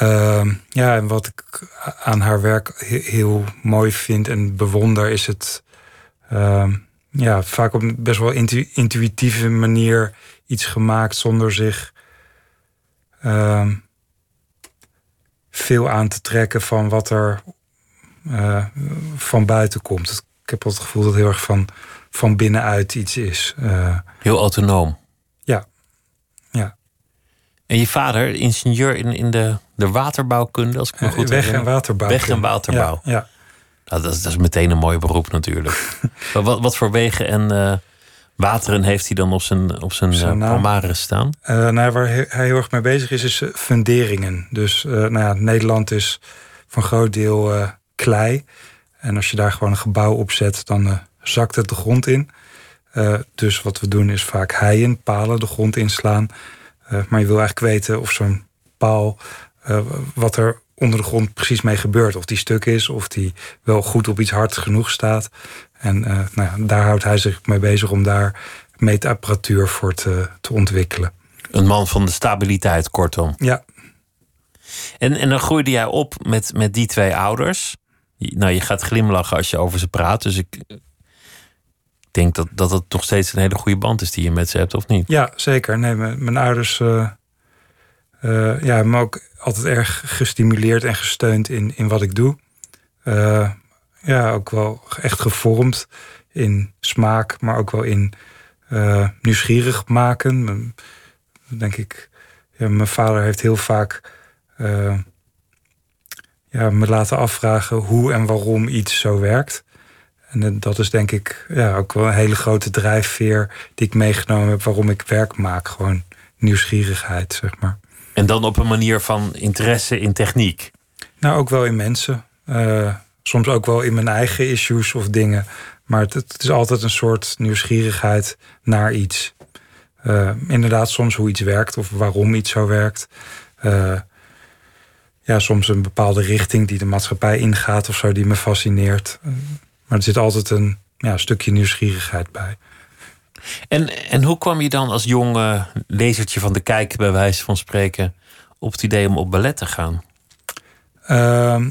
Uh, ja, en wat ik aan haar werk heel mooi vind en bewonder is het uh, ja, vaak op een best wel intu intuïtieve manier iets gemaakt zonder zich uh, veel aan te trekken van wat er uh, van buiten komt. Ik heb het gevoel dat het heel erg van, van binnenuit iets is. Uh, heel autonoom. En je vader, ingenieur in, in de, de waterbouwkunde, als ik me goed Weg- en waterbouw. Weg- en waterbouw. Ja, ja. Nou, dat, is, dat is meteen een mooi beroep natuurlijk. wat, wat voor wegen en uh, wateren heeft hij dan op zijn, op zijn, zijn uh, palmares staan? Uh, nou, waar hij, hij, heel erg mee bezig is, is funderingen. Dus nou ja, Nederland is voor een groot deel klei. En als je daar gewoon een gebouw op zet, dan zakt het de grond in. dus wat we doen is vaak heien, palen de grond inslaan. Uh, maar je wil eigenlijk weten of zo'n paal, uh, wat er onder de grond precies mee gebeurt. Of die stuk is, of die wel goed op iets hard genoeg staat. En uh, nou ja, daar houdt hij zich mee bezig om daar meetapparatuur voor te, te ontwikkelen. Een man van de stabiliteit, kortom. Ja. En, en dan groeide jij op met, met die twee ouders. Nou, je gaat glimlachen als je over ze praat. Dus ik denk dat, dat het nog steeds een hele goede band is die je met ze hebt, of niet? Ja, zeker. Nee, mijn, ouders uh, uh, ja, hebben me ook altijd erg gestimuleerd en gesteund in, in wat ik doe. Uh, ja, ook wel echt gevormd in smaak, maar ook wel in nieuwsgierig maken. Denk ik, ja, mijn vader heeft heel vaak ja, me laten afvragen hoe en waarom iets zo werkt. En dat is denk ik ja, ook wel een hele grote drijfveer die ik meegenomen heb waarom ik werk maak. Gewoon nieuwsgierigheid, zeg maar. En dan op een manier van interesse in techniek? Nou, ook wel in mensen. Uh, soms ook wel in mijn eigen issues of dingen. Maar het, het is altijd een soort nieuwsgierigheid naar iets. Uh, inderdaad, soms hoe iets werkt of waarom iets zo werkt. Uh, ja, soms een bepaalde richting die de maatschappij ingaat of zo, die me fascineert. Maar er zit altijd een ja, stukje nieuwsgierigheid bij. En, en hoe kwam je dan als jong uh, lezertje van de kijk, bij wijze van spreken, op het idee om op ballet te gaan? Uh,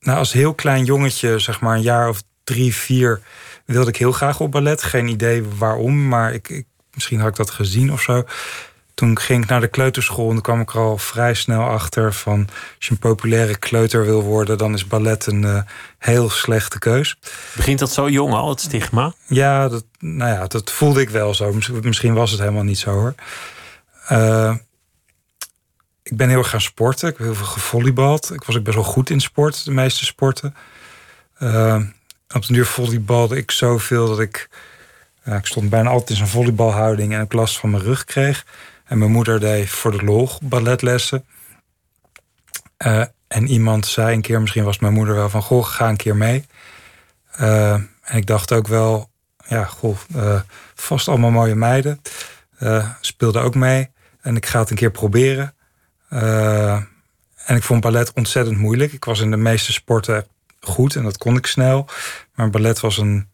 nou, als heel klein jongetje, zeg maar een jaar of drie, vier, wilde ik heel graag op ballet. Geen idee waarom, maar ik, ik, misschien had ik dat gezien of zo. Toen ging ik naar de kleuterschool en toen kwam ik er al vrij snel achter van als je een populaire kleuter wil worden, dan is ballet een uh, heel slechte keus. Begint dat zo jong al, het stigma? Ja, dat, nou ja, dat voelde ik wel zo. Misschien was het helemaal niet zo hoor. Uh, ik ben heel erg gaan sporten. Ik heb heel veel gevolleybald. Ik was ook best wel goed in sport, de meeste sporten. Uh, op de duur volleybalde ik zoveel dat ik... Uh, ik stond bijna altijd in zo'n volleybalhouding en ik last van mijn rug kreeg. En mijn moeder deed voor de lol balletlessen. Uh, en iemand zei een keer, misschien was mijn moeder wel van... goh, ga een keer mee. Uh, en ik dacht ook wel, ja, goh, uh, vast allemaal mooie meiden. speelde ook mee. En ik ga het een keer proberen. en ik vond ballet ontzettend moeilijk. Ik was in de meeste sporten goed en dat kon ik snel. Maar ballet was een,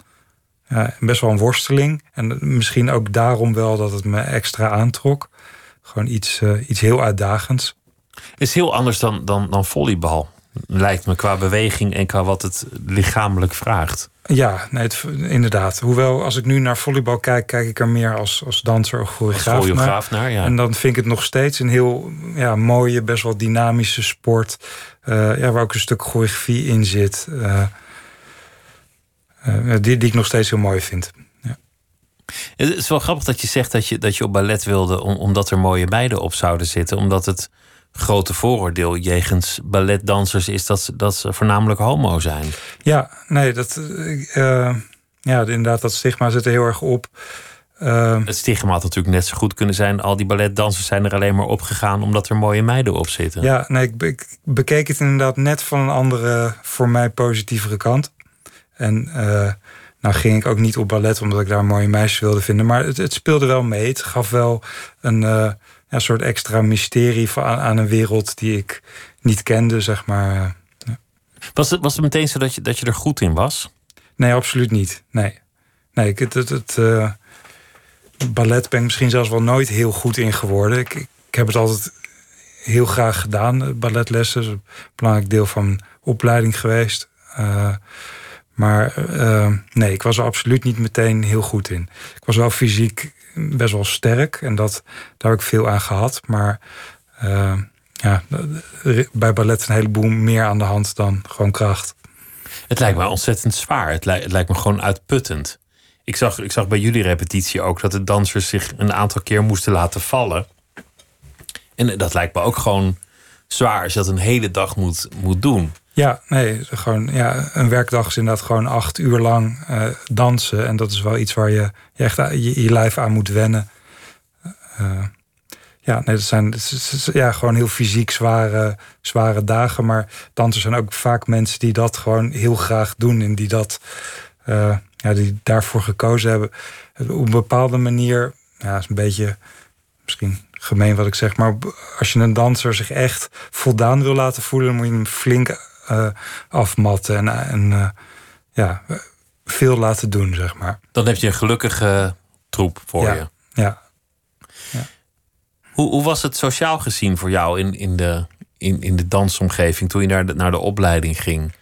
ja, best wel een worsteling. En misschien ook daarom wel dat het me extra aantrok. Gewoon iets, uh, iets heel uitdagends. Is heel anders dan, dan, dan volleybal. lijkt me, qua beweging en qua wat het lichamelijk vraagt. Ja, nee, het, inderdaad. Hoewel, als ik nu naar volleybal kijk, kijk ik er meer als, als danser of choreograaf, choreograaf naar. ja. En dan vind ik het nog steeds een heel ja, mooie, best wel dynamische sport. Uh, ja, waar ook een stuk choreografie in zit. Uh, die, die ik nog steeds heel mooi vind. Ja. Het is wel grappig dat je zegt dat je, dat je op ballet wilde, om, omdat er mooie meiden op zouden zitten. Omdat het grote vooroordeel jegens balletdansers is dat ze, dat ze voornamelijk homo zijn. Ja, nee, dat, uh, ja, inderdaad, dat stigma zit er heel erg op. Uh, het stigma had natuurlijk net zo goed kunnen zijn. Al die balletdansers zijn er alleen maar opgegaan omdat er mooie meiden op zitten. Ja, nee, ik, ik bekeek het inderdaad net van een andere, voor mij positievere kant. En uh, nou ging ik ook niet op ballet omdat ik daar mooie meisjes wilde vinden. Maar het, het speelde wel mee. Het gaf wel een een soort extra mysterie aan, aan een wereld die ik niet kende, zeg maar. Ja. Was, het, was het meteen zo dat je, dat je er goed in was? Nee, absoluut niet. Nee. Nee, het, het, het uh, ballet ben ik misschien zelfs wel nooit heel goed in geworden. Ik, ik heb het altijd heel graag gedaan, balletlessen. Dat is een belangrijk deel van mijn opleiding geweest. Uh, maar uh, nee, ik was er absoluut niet meteen heel goed in. Ik was wel fysiek best wel sterk. En dat, daar heb ik veel aan gehad. Maar uh, ja, bij ballet een heleboel meer aan de hand dan gewoon kracht. Het lijkt me ontzettend zwaar. Het, lijkt, het lijkt me gewoon uitputtend. Ik zag, ik zag bij jullie repetitie ook dat de dansers zich een aantal keer moesten laten vallen. En dat lijkt me ook gewoon zwaar als je dat een hele dag moet, moet doen. Ja, nee, gewoon, ja, een werkdag is inderdaad gewoon acht uur lang uh, dansen. En dat is wel iets waar je, je echt je, je lijf aan moet wennen. Uh, ja, nee, dat zijn ja, gewoon heel fysiek zware, zware dagen. Maar dansers zijn ook vaak mensen die dat gewoon heel graag doen. En die, dat, uh, ja, die daarvoor gekozen hebben. Op een bepaalde manier, ja, is een beetje misschien gemeen wat ik zeg. Maar als je een danser zich echt voldaan wil laten voelen, dan moet je hem flink afmatten en, en uh, ja, veel laten doen, zeg maar. Dan heb je een gelukkige troep voor ja, je. Ja. ja. Hoe, hoe was het sociaal gezien voor jou in, in, de, in, in de dansomgeving toen je naar de, naar de opleiding ging?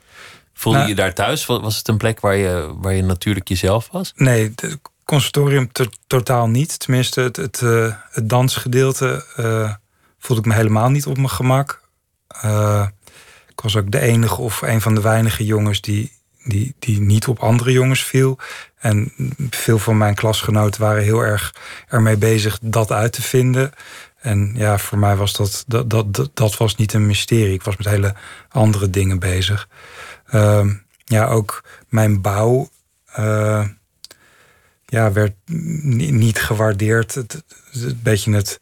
Voelde nou, je daar thuis? Was het een plek waar je, waar je natuurlijk jezelf was? Nee, het conservatorium totaal niet. Tenminste, het, het, uh, het dansgedeelte voelde ik me helemaal niet op mijn gemak. Ik was ook de enige of een van de weinige jongens die, die, die niet op andere jongens viel. En veel van mijn klasgenoten waren heel erg ermee bezig dat uit te vinden. En ja, voor mij was dat, dat, dat, dat, was niet een mysterie. Ik was met hele andere dingen bezig. Uh, ja, ook mijn bouw uh, ja, werd niet gewaardeerd. Het, het, beetje het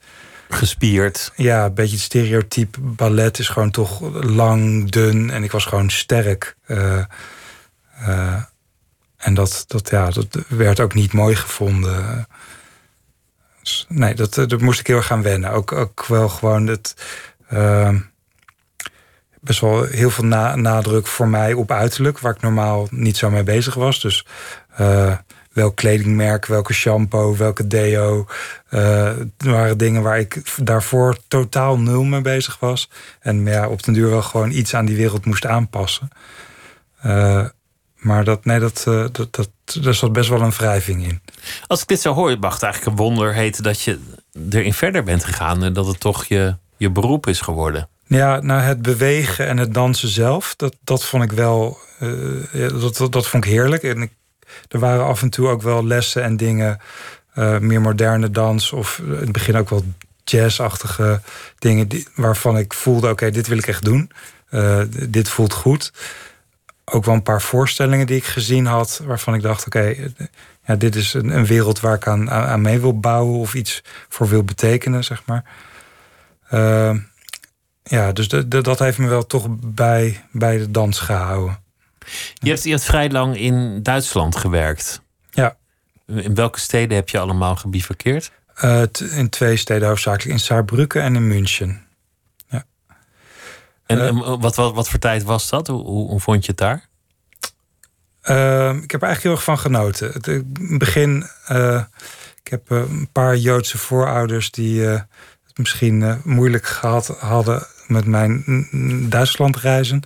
gespierd. Ja, een beetje het stereotype ballet is gewoon toch lang, dun en ik was gewoon sterk. Uh, uh, en dat, dat, ja, dat werd ook niet mooi gevonden. Dus, nee, dat, dat moest ik heel erg gaan wennen. Ook, ook wel gewoon het. Uh, best wel heel veel na, nadruk voor mij op uiterlijk, waar ik normaal niet zo mee bezig was. Dus welk kledingmerk, welke shampoo, welke deo. Uh, waren dingen waar ik daarvoor totaal nul mee bezig was. En ja, op den duur wel gewoon iets aan die wereld moest aanpassen. Uh, maar dat, nee, dat, uh, dat, dat, daar zat best wel een wrijving in. Als ik dit zo hoor, mag het eigenlijk een wonder heten dat je erin verder bent gegaan en dat het toch je, je beroep is geworden. Ja, nou het bewegen en het dansen zelf, dat, dat vond ik wel, dat, dat, dat vond ik heerlijk. En ik er waren af en toe ook wel lessen en dingen, uh, meer moderne dans of in het begin ook wel jazzachtige dingen die, waarvan ik voelde: oké, dit wil ik echt doen. Uh, dit voelt goed. Ook wel een paar voorstellingen die ik gezien had, waarvan ik dacht: oké, ja, dit is een, een, wereld waar ik aan, aan mee wil bouwen of iets voor wil betekenen, zeg maar. Ja, dus dat heeft me wel toch bij, bij de dans gehouden. Je hebt, je vrij lang in Duitsland gewerkt. Ja. In welke steden heb je allemaal gebivakkeerd? Uh, in twee steden hoofdzakelijk. In Saarbrücken en in München. Ja. En, uh, wat, wat, wat voor tijd was dat? Hoe, hoe, vond je het daar? Uh, ik heb er eigenlijk heel erg van genoten. Het, het begin, ik heb een paar Joodse voorouders die het misschien moeilijk gehad hadden met mijn Duitsland reizen.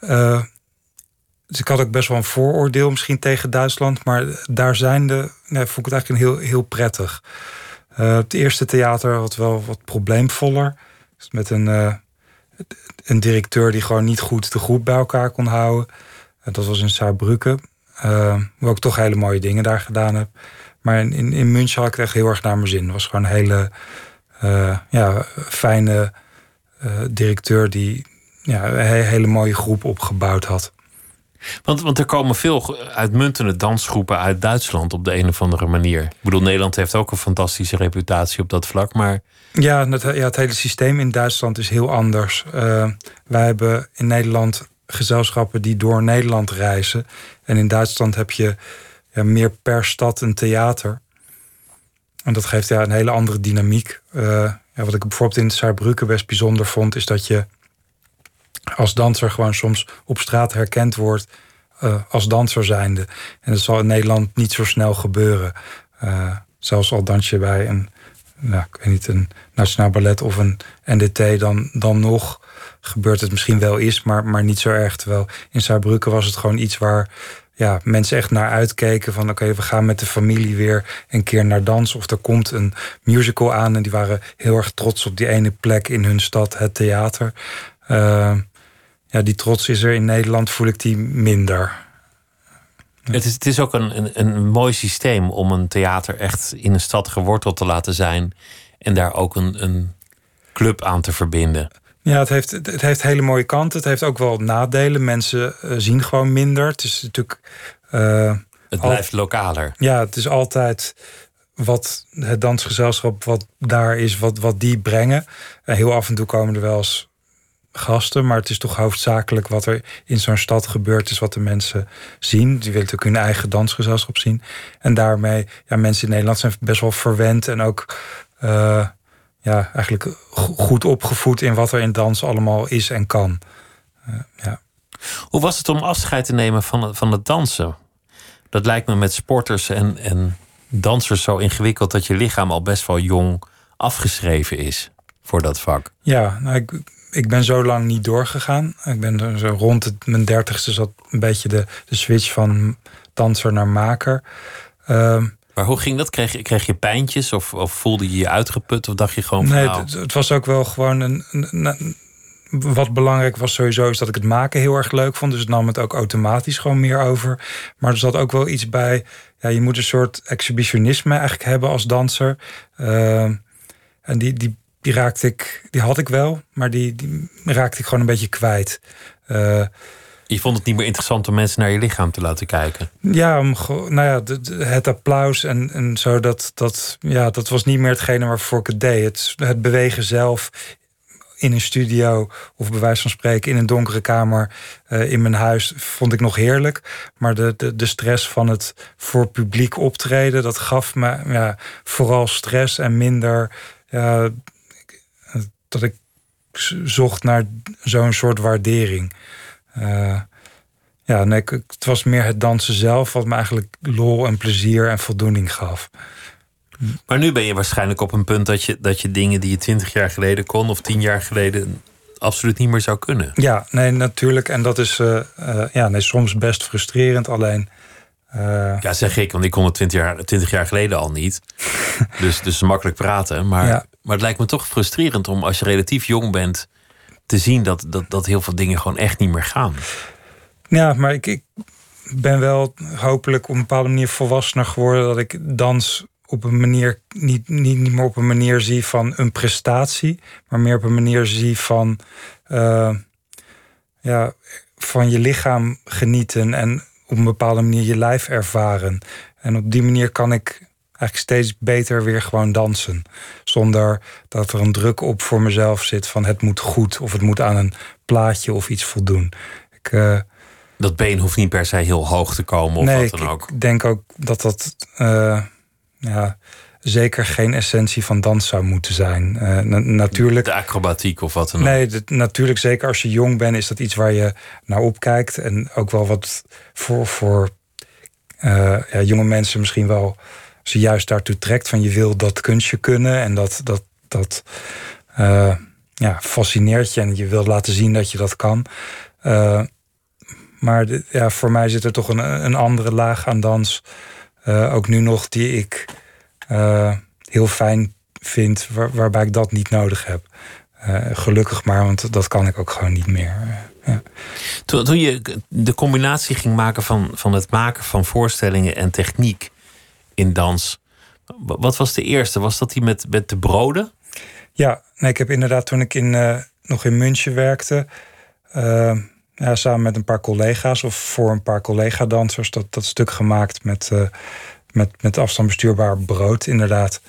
Uh, dus ik had ook best wel een vooroordeel misschien tegen Duitsland. Maar daar zijn de, nee, vond ik het eigenlijk heel, heel prettig. Uh, het eerste theater had wel wat probleemvoller. Met een, uh, een directeur die gewoon niet goed de groep bij elkaar kon houden. Uh, dat was in Saarbrücken. waar ik toch hele mooie dingen daar gedaan heb. Maar in, in, in München had ik echt heel erg naar mijn zin. Het was gewoon een hele ja, fijne directeur die ja, een hele mooie groep opgebouwd had. Want, want er komen veel uitmuntende dansgroepen uit Duitsland op de een of andere manier. Ik bedoel, Nederland heeft ook een fantastische reputatie op dat vlak, maar. Ja, het, ja, het hele systeem in Duitsland is heel anders. Uh, wij hebben in Nederland gezelschappen die door Nederland reizen. En in Duitsland heb je ja, meer per stad een theater. En dat geeft ja, een hele andere dynamiek. Uh, ja, wat ik bijvoorbeeld in Saarbrücken best bijzonder vond, is dat je als danser gewoon soms op straat herkend wordt uh, als danser zijnde. En dat zal in Nederland niet zo snel gebeuren. Uh, zelfs al dans je bij een, nou, ik weet niet, een Nationaal Ballet of een NDT, dan, dan nog gebeurt het misschien wel eens, maar, maar niet zo erg. Terwijl in Saarbrücken was het gewoon iets waar ja, mensen echt naar uitkeken. Van oké, we gaan met de familie weer een keer naar dans. Of er komt een musical aan. En die waren heel erg trots op die ene plek in hun stad, het theater. Uh, ja, die trots is er in Nederland, voel ik die minder. Het, is, het is ook een, een, een mooi systeem om een theater echt in een stad geworteld te laten zijn. En daar ook een, een club aan te verbinden. Ja, het heeft, het heeft hele mooie kanten. Het heeft ook wel nadelen. Mensen uh, zien gewoon minder. Het is natuurlijk. Uh, het blijft lokaler. Ja, het is altijd wat het dansgezelschap wat daar is, wat, wat die brengen. En heel af en toe komen er wel eens gasten, maar het is toch hoofdzakelijk wat er in zo'n stad gebeurt, is wat de mensen zien. Die willen natuurlijk hun eigen dansgezelschap zien. En daarmee, ja, mensen in Nederland zijn best wel verwend en ook uh, ja, eigenlijk goed opgevoed in wat er in dans allemaal is en kan. Uh, ja. Hoe was het om afscheid te nemen van, van het dansen? Dat lijkt me met sporters en, en dansers zo ingewikkeld dat je lichaam al best wel jong afgeschreven is voor dat vak. Ja, nou, ik, ik ben zo lang niet doorgegaan. Ik ben zo rond het, mijn dertigste zat een beetje de, de switch van danser naar maker. Uh, maar hoe ging dat? Kreeg, kreeg je pijntjes of, of voelde je je uitgeput? Of dacht je gewoon van, Nee, nou... het, het, was ook wel gewoon een, een, wat belangrijk was sowieso is dat ik het maken heel erg leuk vond. Dus het nam het ook automatisch gewoon meer over. Maar er zat ook wel iets bij. Ja, je moet een soort exhibitionisme eigenlijk hebben als danser. Uh, en die, die die raakte ik, die had ik wel, maar die, die raakte ik gewoon een beetje kwijt. Uh, je vond het niet meer interessant om mensen naar je lichaam te laten kijken? Ja, om, nou ja, het applaus en, en zo, dat, dat, ja, dat was niet meer hetgene waarvoor ik het deed. Het, het bewegen zelf in een studio of bij wijze van spreken in een donkere kamer uh, in mijn huis vond ik nog heerlijk. Maar de, de, de stress van het voor publiek optreden, dat gaf me ja, vooral stress en minder dat ik zocht naar zo'n soort waardering. Uh, ja, nee, het was meer het dansen zelf wat me eigenlijk lol en plezier en voldoening gaf. Maar nu ben je waarschijnlijk op een punt dat je, dat je dingen die je twintig jaar geleden kon of tien jaar geleden absoluut niet meer zou kunnen. Ja, nee, natuurlijk. En dat is uh, uh, ja, nee, soms best frustrerend. Alleen. ja, zeg ik, want ik kon het twintig jaar, 20 jaar geleden al niet. dus, dus makkelijk praten. Maar ja. Maar het lijkt me toch frustrerend om als je relatief jong bent te zien dat, dat, dat heel veel dingen gewoon echt niet meer gaan. Ja, maar ik, ik ben wel hopelijk op een bepaalde manier volwassener geworden dat ik dans op een manier niet, niet, niet meer op een manier zie van een prestatie, maar meer op een manier zie van, uh, ja, van je lichaam genieten en op een bepaalde manier je lijf ervaren. En op die manier kan ik eigenlijk steeds beter weer gewoon dansen. Zonder dat er een druk op voor mezelf zit van het moet goed of het moet aan een plaatje of iets voldoen. Ik, uh, dat been hoeft niet per se heel hoog te komen of nee, wat dan ook. Ik denk ook dat dat uh, ja, zeker geen essentie van dans zou moeten zijn. Uh, na natuurlijk, de acrobatiek of wat dan ook. Nee, natuurlijk zeker als je jong bent is dat iets waar je naar opkijkt. En ook wel wat voor, voor ja, jonge mensen misschien wel ze juist daartoe trekt van je wil dat kunstje kunnen en dat, dat, dat uh, ja, fascineert je en je wilt laten zien dat je dat kan. Uh, maar ja, voor mij zit er toch een, een andere laag aan dans. Uh, ook nu nog die ik heel fijn vind, waar, waarbij ik dat niet nodig heb. gelukkig maar, want dat kan ik ook gewoon niet meer. Ja. Toen, toen je de combinatie ging maken van, van het maken van voorstellingen en techniek in dans, wat was de eerste? Was dat die met, met de broden? Ja, nee, ik heb inderdaad toen ik in, uh, nog in München werkte, uh, ja, samen met een paar collega's of voor een paar collega-dansers, dat, dat stuk gemaakt met, uh, met, met afstandsbestuurbaar brood, inderdaad.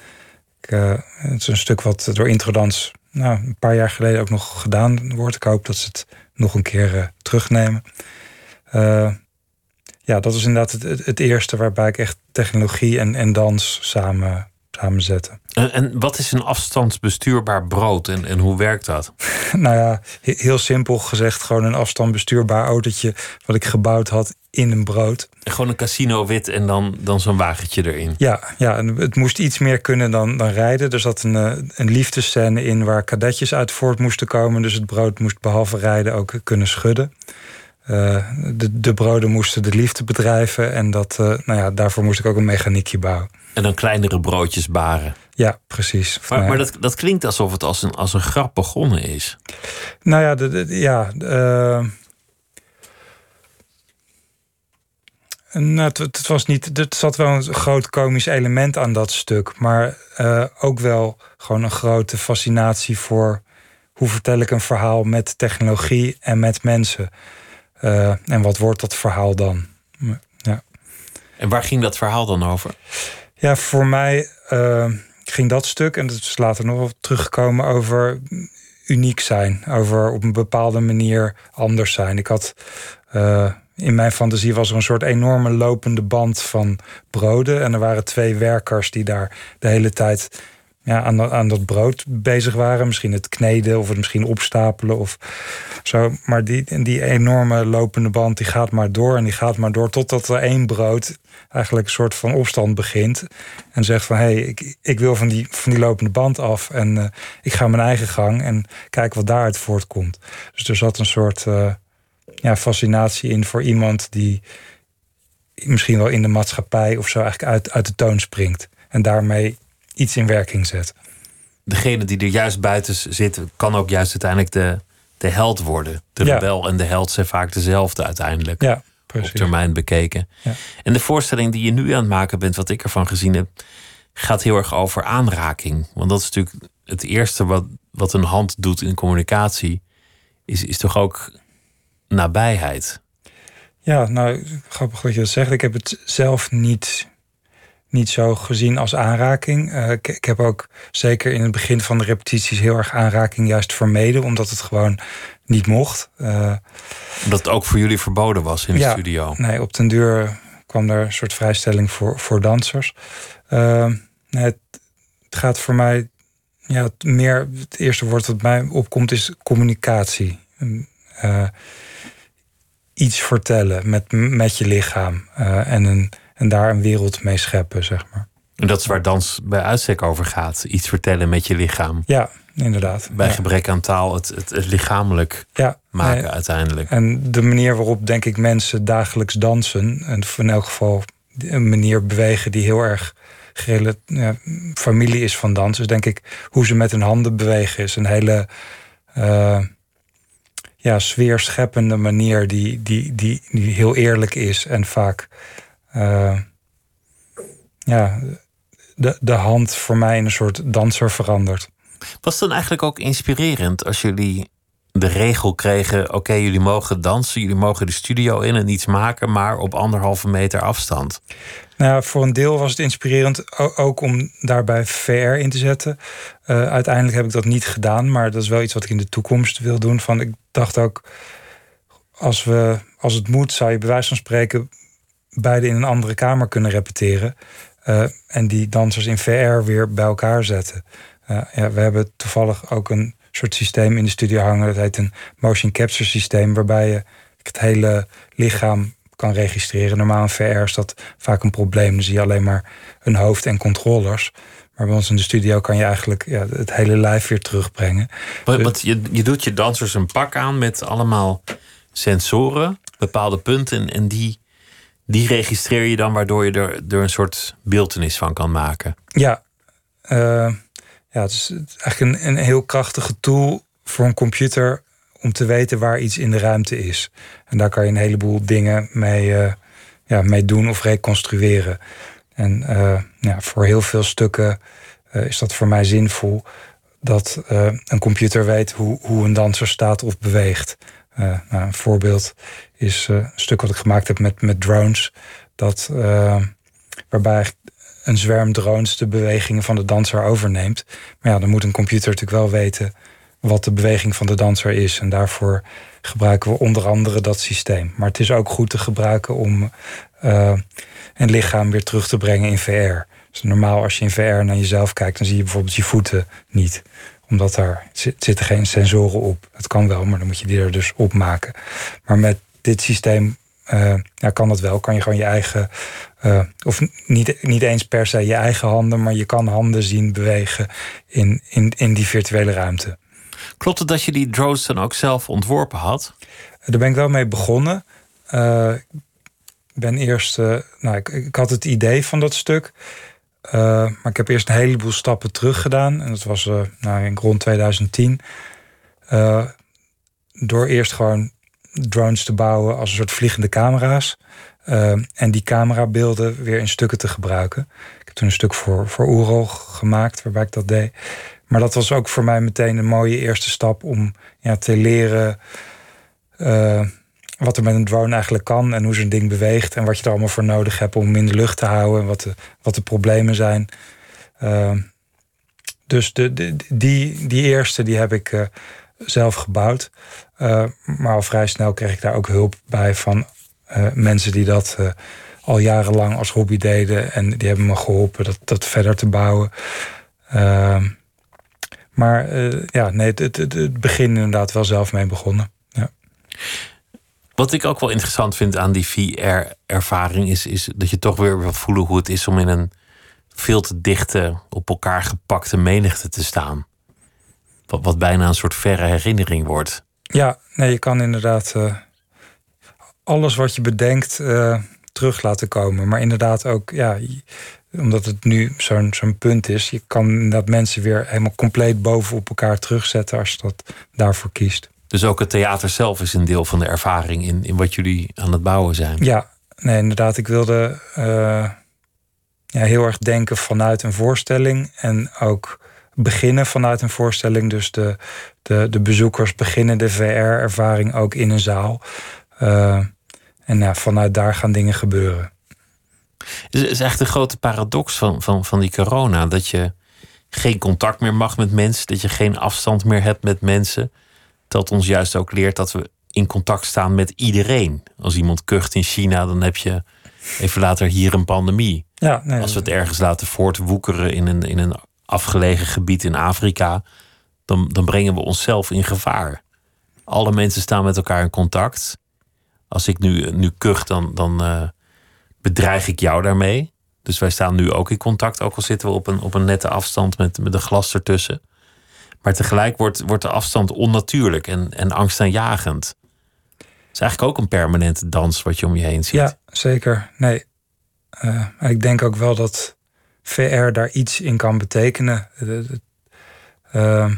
Ik, het is een stuk wat door Introdans nou, een paar jaar geleden ook nog gedaan wordt. Ik hoop dat ze het nog een keer terugnemen. Ja, dat is inderdaad het, het, eerste waarbij ik echt technologie en, en dans samen samenzetten. En, en wat is een afstandsbestuurbaar brood en, en hoe werkt dat? nou ja, heel simpel gezegd, gewoon een afstandsbestuurbaar autootje wat ik gebouwd had in een brood. Gewoon een casino wit en dan, dan zo'n wagentje erin. Ja, ja, en het moest iets meer kunnen dan, dan rijden. Er zat een, eh, een liefdescène in waar kadetjes uit voort moesten komen. Dus het brood moest behalve rijden ook kunnen schudden. Uh, de, de broden moesten de liefde bedrijven. En dat, uh, nou ja, daarvoor moest ik ook een mechaniekje bouwen. En dan kleinere broodjes baren. Ja, precies. Maar, maar dat, dat klinkt alsof het als een, als een grap begonnen is. Nou ja, de, ja uh, nou, het, het, was niet. Er zat wel een groot komisch element aan dat stuk. Maar ook wel gewoon een grote fascinatie voor hoe vertel ik een verhaal met technologie en met mensen. Uh, en wat wordt dat verhaal dan? Ja. En waar ging dat verhaal dan over? Ja, voor mij uh, ging dat stuk, en dat is later nog wel teruggekomen, over uniek zijn. Over op een bepaalde manier anders zijn. Ik had. Uh, in mijn fantasie was er een soort enorme lopende band van broden. En er waren twee werkers die daar de hele tijd ja, aan, aan dat brood bezig waren. Misschien het kneden of het misschien opstapelen of zo. Maar die, die enorme lopende band die gaat maar door en die gaat maar door totdat er één brood eigenlijk een soort van opstand begint. En zegt van hé, hey, ik, ik wil van die, van die lopende band af en uh, ik ga mijn eigen gang en kijk wat daaruit voortkomt. Dus er zat een soort uh, ja, fascinatie in voor iemand die misschien wel in de maatschappij of zo eigenlijk uit, uit de toon springt. En daarmee iets in werking zet. Degene die er juist buiten zit, kan ook juist uiteindelijk de, de held worden. De ja. rebel en de held zijn vaak dezelfde uiteindelijk. Ja, precies. Op termijn bekeken. Ja. En de voorstelling die je nu aan het maken bent, wat ik ervan gezien heb, gaat heel erg over aanraking. Want dat is natuurlijk het eerste wat, wat een hand doet in communicatie. Is, is toch ook nabijheid? Ja, nou, grappig wat je dat zegt. Ik heb het zelf niet niet zo gezien als aanraking. Uh, ik, ik, heb ook zeker in het begin van de repetities heel erg aanraking juist vermeden, omdat het gewoon niet mocht. Uh, omdat het ook voor jullie verboden was in de ja, studio? Nee, op den duur kwam er een soort vrijstelling voor, voor dansers. Uh, nee, het, het, gaat voor mij ja, het meer. Het eerste woord dat mij opkomt is communicatie. iets vertellen met, met je lichaam en een en daar een wereld mee scheppen, zeg maar. En dat is waar dans bij uitstek over gaat. Iets vertellen met je lichaam. Ja, inderdaad. Bij ja. gebrek aan taal het, het, het lichamelijk ja, maken nee. uiteindelijk. En de manier waarop, denk ik, mensen dagelijks dansen... en in elk geval een manier bewegen die heel erg ja, familie is van dans... is denk ik hoe ze met hun handen bewegen is. Een hele uh, ja, sfeerscheppende manier die, die, die, die heel eerlijk is... en vaak uh, ja, de, de hand voor mij in een soort danser verandert. Was het dan eigenlijk ook inspirerend als jullie de regel kregen: oké, jullie mogen dansen, jullie mogen de studio in en iets maken, maar op anderhalve meter afstand? Nou, voor een deel was het inspirerend ook om daarbij VR in te zetten. Uh, uiteindelijk heb ik dat niet gedaan, maar dat is wel iets wat ik in de toekomst wil doen. Van, ik dacht ook, als, we, als het moet, zou je bij wijze van spreken beide in een andere kamer kunnen repeteren. Uh, en die dansers in VR weer bij elkaar zetten. Uh, ja, we hebben toevallig ook een soort systeem in de studio hangen. Dat heet een motion capture systeem. Waarbij je het hele lichaam kan registreren. Normaal in VR is dat vaak een probleem. Dan zie je alleen maar een hoofd en controllers. Maar bij ons in de studio kan je eigenlijk ja, het hele lijf weer terugbrengen. Wat, je, je doet je dansers een pak aan met allemaal sensoren, bepaalde punten. En die, die registreer je dan, waardoor je er, een soort beeldenis van kan maken. Ja, eh, ja het is eigenlijk een, een heel krachtige tool voor een computer om te weten waar iets in de ruimte is. En daar kan je een heleboel dingen mee, uh, ja, mee doen of reconstrueren. En uh, ja, voor heel veel stukken is dat voor mij zinvol dat een computer weet hoe, hoe een danser staat of beweegt. Nou, een voorbeeld is een stuk wat ik gemaakt heb met, met drones. Dat, waarbij een zwerm drones de bewegingen van de danser overneemt. Maar ja, dan moet een computer natuurlijk wel weten wat de beweging van de danser is. En daarvoor gebruiken we onder andere dat systeem. Maar het is ook goed te gebruiken om uh, een lichaam weer terug te brengen in VR. Dus normaal als je in VR naar jezelf kijkt, dan zie je bijvoorbeeld je voeten niet. Omdat daar zitten geen sensoren op. Het kan wel, maar dan moet je die er dus op maken. Maar met dit systeem uh, ja, kan dat wel. Kan je gewoon je eigen, uh, of niet, niet eens per se je eigen handen, maar je kan handen zien bewegen in, in, in die virtuele ruimte. Klopt het dat je die drones dan ook zelf ontworpen had? Daar ben ik wel mee begonnen. Uh, ben eerst, nou, ik, ik, had het idee van dat stuk. Uh, maar ik heb eerst een heleboel stappen terug gedaan. En dat was nou, in rond 2010. door eerst gewoon drones te bouwen als een soort vliegende camera's. en die camerabeelden weer in stukken te gebruiken. Ik heb toen een stuk voor, voor Oerol gemaakt waarbij ik dat deed. Maar dat was ook voor mij meteen een mooie eerste stap om ja, te leren uh, wat er met een drone eigenlijk kan en hoe zo'n ding beweegt en wat je er allemaal voor nodig hebt om hem in de lucht te houden en wat de, wat de problemen zijn. Uh, dus de, de, die, die eerste die heb ik uh, zelf gebouwd. maar al vrij snel kreeg ik daar ook hulp bij van mensen die dat al jarenlang als hobby deden. En die hebben me geholpen dat, dat verder te bouwen. Uh, maar ja, nee, het, het, het, begin inderdaad wel zelf mee begonnen. Ja. Wat ik ook wel interessant vind aan die VR-ervaring is, is dat je toch weer wil voelen hoe het is om in een veel te dichte, op elkaar gepakte menigte te staan. Wat, bijna een soort verre herinnering wordt. Ja, nee, je kan inderdaad uh, alles wat je bedenkt uh, terug laten komen. Maar inderdaad ook, ja, omdat het nu zo'n zo'n punt is. Je kan dat mensen weer helemaal compleet boven op elkaar terugzetten als je dat daarvoor kiest. Dus ook het theater zelf is een deel van de ervaring in, in wat jullie aan het bouwen zijn. Ja, nee, inderdaad. Ik wilde uh, ja, heel erg denken vanuit een voorstelling. En ook beginnen vanuit een voorstelling. Dus de, de, de bezoekers beginnen de VR-ervaring ook in een zaal. Uh, en ja, vanuit daar gaan dingen gebeuren. Het is echt een grote paradox van, van, van die corona. Dat je geen contact meer mag met mensen. Dat je geen afstand meer hebt met mensen. Dat ons juist ook leert dat we in contact staan met iedereen. Als iemand kucht in China, dan heb je even later hier een pandemie. Ja, nee, Als we het ergens laten voortwoekeren in een, in een afgelegen gebied in Afrika, dan, dan brengen we onszelf in gevaar. Alle mensen staan met elkaar in contact. Als ik nu, nu kucht, dan, dan, uh, bedreig ik jou daarmee. Dus wij staan nu ook in contact, ook al zitten we op een, op een nette afstand met, met een glas ertussen. Maar tegelijk wordt, wordt de afstand onnatuurlijk en, en angstaanjagend. Het is eigenlijk ook een permanente dans wat je om je heen ziet. Ja, zeker. Nee. Uh, ik denk ook wel dat VR daar iets in kan betekenen. Uh,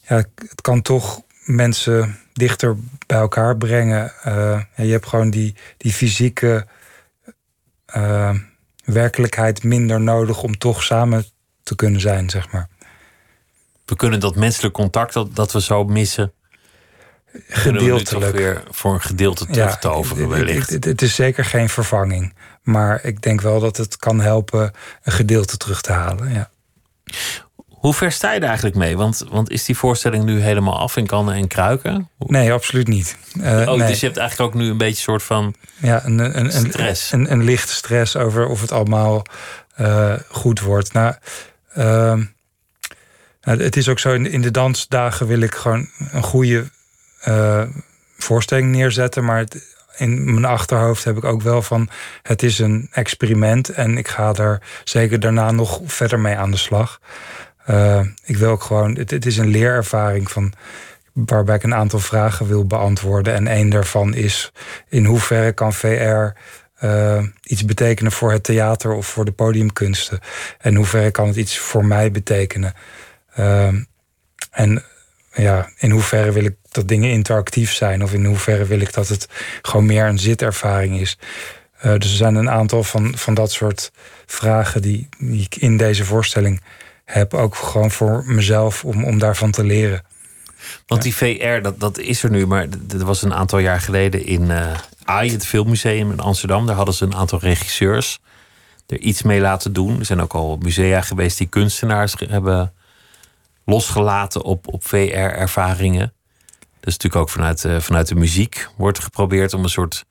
ja, het kan toch mensen dichter bij elkaar brengen. Uh, je hebt gewoon die, die fysieke werkelijkheid minder nodig om toch samen te kunnen zijn, zeg maar. We kunnen dat menselijk contact dat, dat we zo missen. Gedeeltelijk. We weer voor een gedeelte terug te overen, wellicht. Het, het is zeker geen vervanging. Maar ik denk wel dat het kan helpen een gedeelte terug te halen. Ja. Hoe ver sta je er eigenlijk mee? Want, want is die voorstelling nu helemaal af in kannen en kruiken? Nee, absoluut niet. Uh, oh, nee. Dus je hebt eigenlijk ook nu een beetje een soort van ja, een, een, stress. Een, een, een lichte stress over of het allemaal uh, goed wordt. Nou, uh, nou, het is ook zo, in, de dansdagen wil ik gewoon een goede uh, voorstelling neerzetten. Maar in mijn achterhoofd heb ik ook wel van... het is een experiment en ik ga er zeker daarna nog verder mee aan de slag. Uh, ik wil ook gewoon... Het, het, is een leerervaring van waarbij ik een aantal vragen wil beantwoorden. En één daarvan is in hoeverre kan VR uh, iets betekenen voor het theater of voor de podiumkunsten? En hoe ver kan het iets voor mij betekenen? Uh, en ja, in hoeverre wil ik dat dingen interactief zijn? Of in hoeverre wil ik dat het gewoon meer een zitervaring is? Uh, dus er zijn een aantal van, van dat soort vragen die, die ik in deze voorstelling heb. Ook gewoon voor mezelf om, om daarvan te leren. Want die VR, dat, dat is er nu, maar dat was een aantal jaar geleden in uh, AI, het filmmuseum in Amsterdam. Daar hadden ze een aantal regisseurs er iets mee laten doen. Er zijn ook al musea geweest die kunstenaars hebben losgelaten op, op VR-ervaringen. Dus natuurlijk ook vanuit, uh, vanuit de muziek wordt geprobeerd om een soort,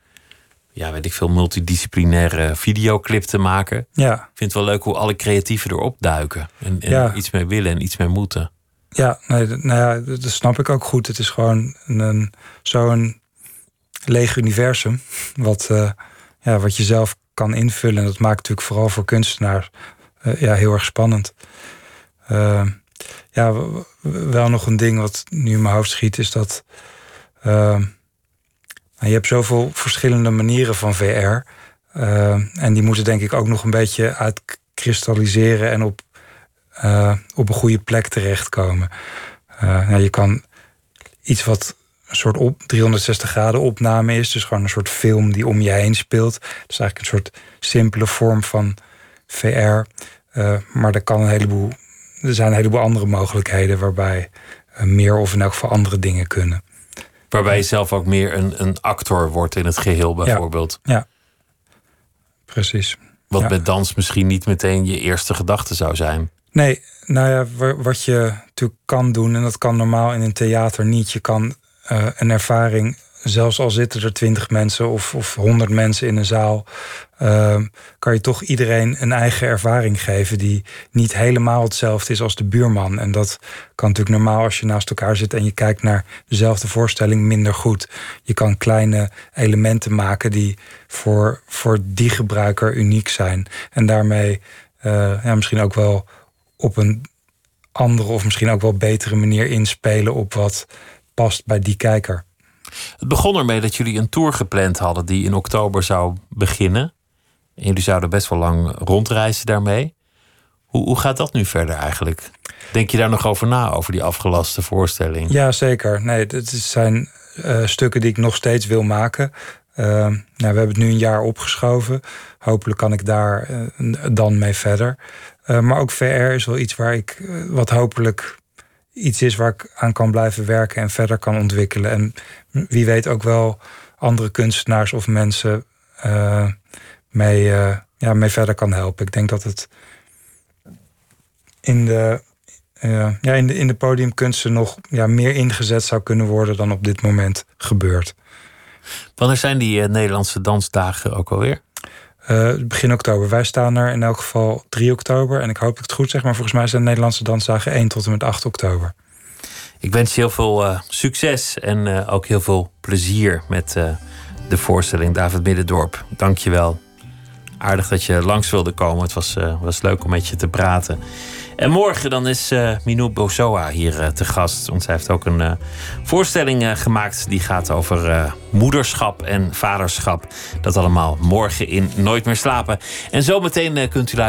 ja, weet ik veel, multidisciplinaire videoclip te maken. Ja. Ik vind het wel leuk hoe alle creatieven erop duiken en, en Ja. iets mee willen en iets mee moeten. Ja, nee, nou ja, dat snap ik ook goed. Het is gewoon een, een, zo'n leeg universum. Wat, eh, ja, wat je zelf kan invullen. En dat maakt natuurlijk vooral voor kunstenaars eh, ja, heel erg spannend. Eh, ja, wel nog een ding wat nu in mijn hoofd schiet, is dat. eh, nou, je hebt zoveel verschillende manieren van VR. eh, en die moeten denk ik ook nog een beetje uitkristalliseren en op eh, op een goede plek terechtkomen. Eh, nou, je kan iets wat een soort op 360 graden opname is, dus gewoon een soort film die om je heen speelt. Dat is eigenlijk een soort simpele vorm van VR. Eh, maar er, kan een heleboel, er zijn een heleboel andere mogelijkheden waarbij eh, meer of in elk geval andere dingen kunnen. Waarbij je zelf ook meer een, een actor wordt in het geheel, bijvoorbeeld. Precies. Wat Ja. met dans misschien niet meteen je eerste gedachte zou zijn. Nee, nou ja, wa- wat je natuurlijk kan doen, en dat kan normaal in een theater niet. Je kan eh, een ervaring, zelfs al zitten er twintig mensen of, of honderd mensen in een zaal, eh, kan je toch iedereen een eigen ervaring geven die niet helemaal hetzelfde is als de buurman. En dat kan natuurlijk normaal als je naast elkaar zit en je kijkt naar dezelfde voorstelling minder goed. Je kan kleine elementen maken die voor, voor die gebruiker uniek zijn. En daarmee eh, ja, misschien ook wel op een andere of misschien ook wel betere manier inspelen op wat past bij die kijker. Het begon ermee dat jullie een tour gepland hadden die in oktober zou beginnen. En jullie zouden best wel lang rondreizen daarmee. Hoe, hoe gaat dat nu verder eigenlijk? Denk je daar nog over na, over die afgelaste voorstelling? Ja, zeker. Nee, het zijn eh, stukken die ik nog steeds wil maken. Uh, nou, we hebben het nu een jaar opgeschoven. Hopelijk kan ik daar uh, dan mee verder. Maar ook VR is wel iets waar ik, wat hopelijk iets is waar ik aan kan blijven werken en verder kan ontwikkelen. En wie weet ook wel andere kunstenaars of mensen uh, mee, ja, mee verder kan helpen. Ik denk dat het in de uh, ja, in, de, in de podiumkunsten nog ja, meer ingezet zou kunnen worden dan op dit moment gebeurt. Wanneer zijn die Nederlandse dansdagen ook alweer? Uh, begin oktober. Wij staan er in elk geval 3 oktober. En ik hoop dat ik het goed zeg, maar volgens mij zijn de Nederlandse dansdagen 1 tot en met 8 oktober. Ik wens je heel veel uh, succes en uh, ook heel veel plezier met de voorstelling David Middendorp. Dank je wel. Aardig dat je langs wilde komen. Het was, was leuk om met je te praten. En morgen dan is uh, Minou Bozoa hier uh, te gast. Want zij heeft ook een uh, voorstelling gemaakt die gaat over moederschap en vaderschap. Dat allemaal morgen in Nooit meer slapen. En zometeen kunt u luisteren.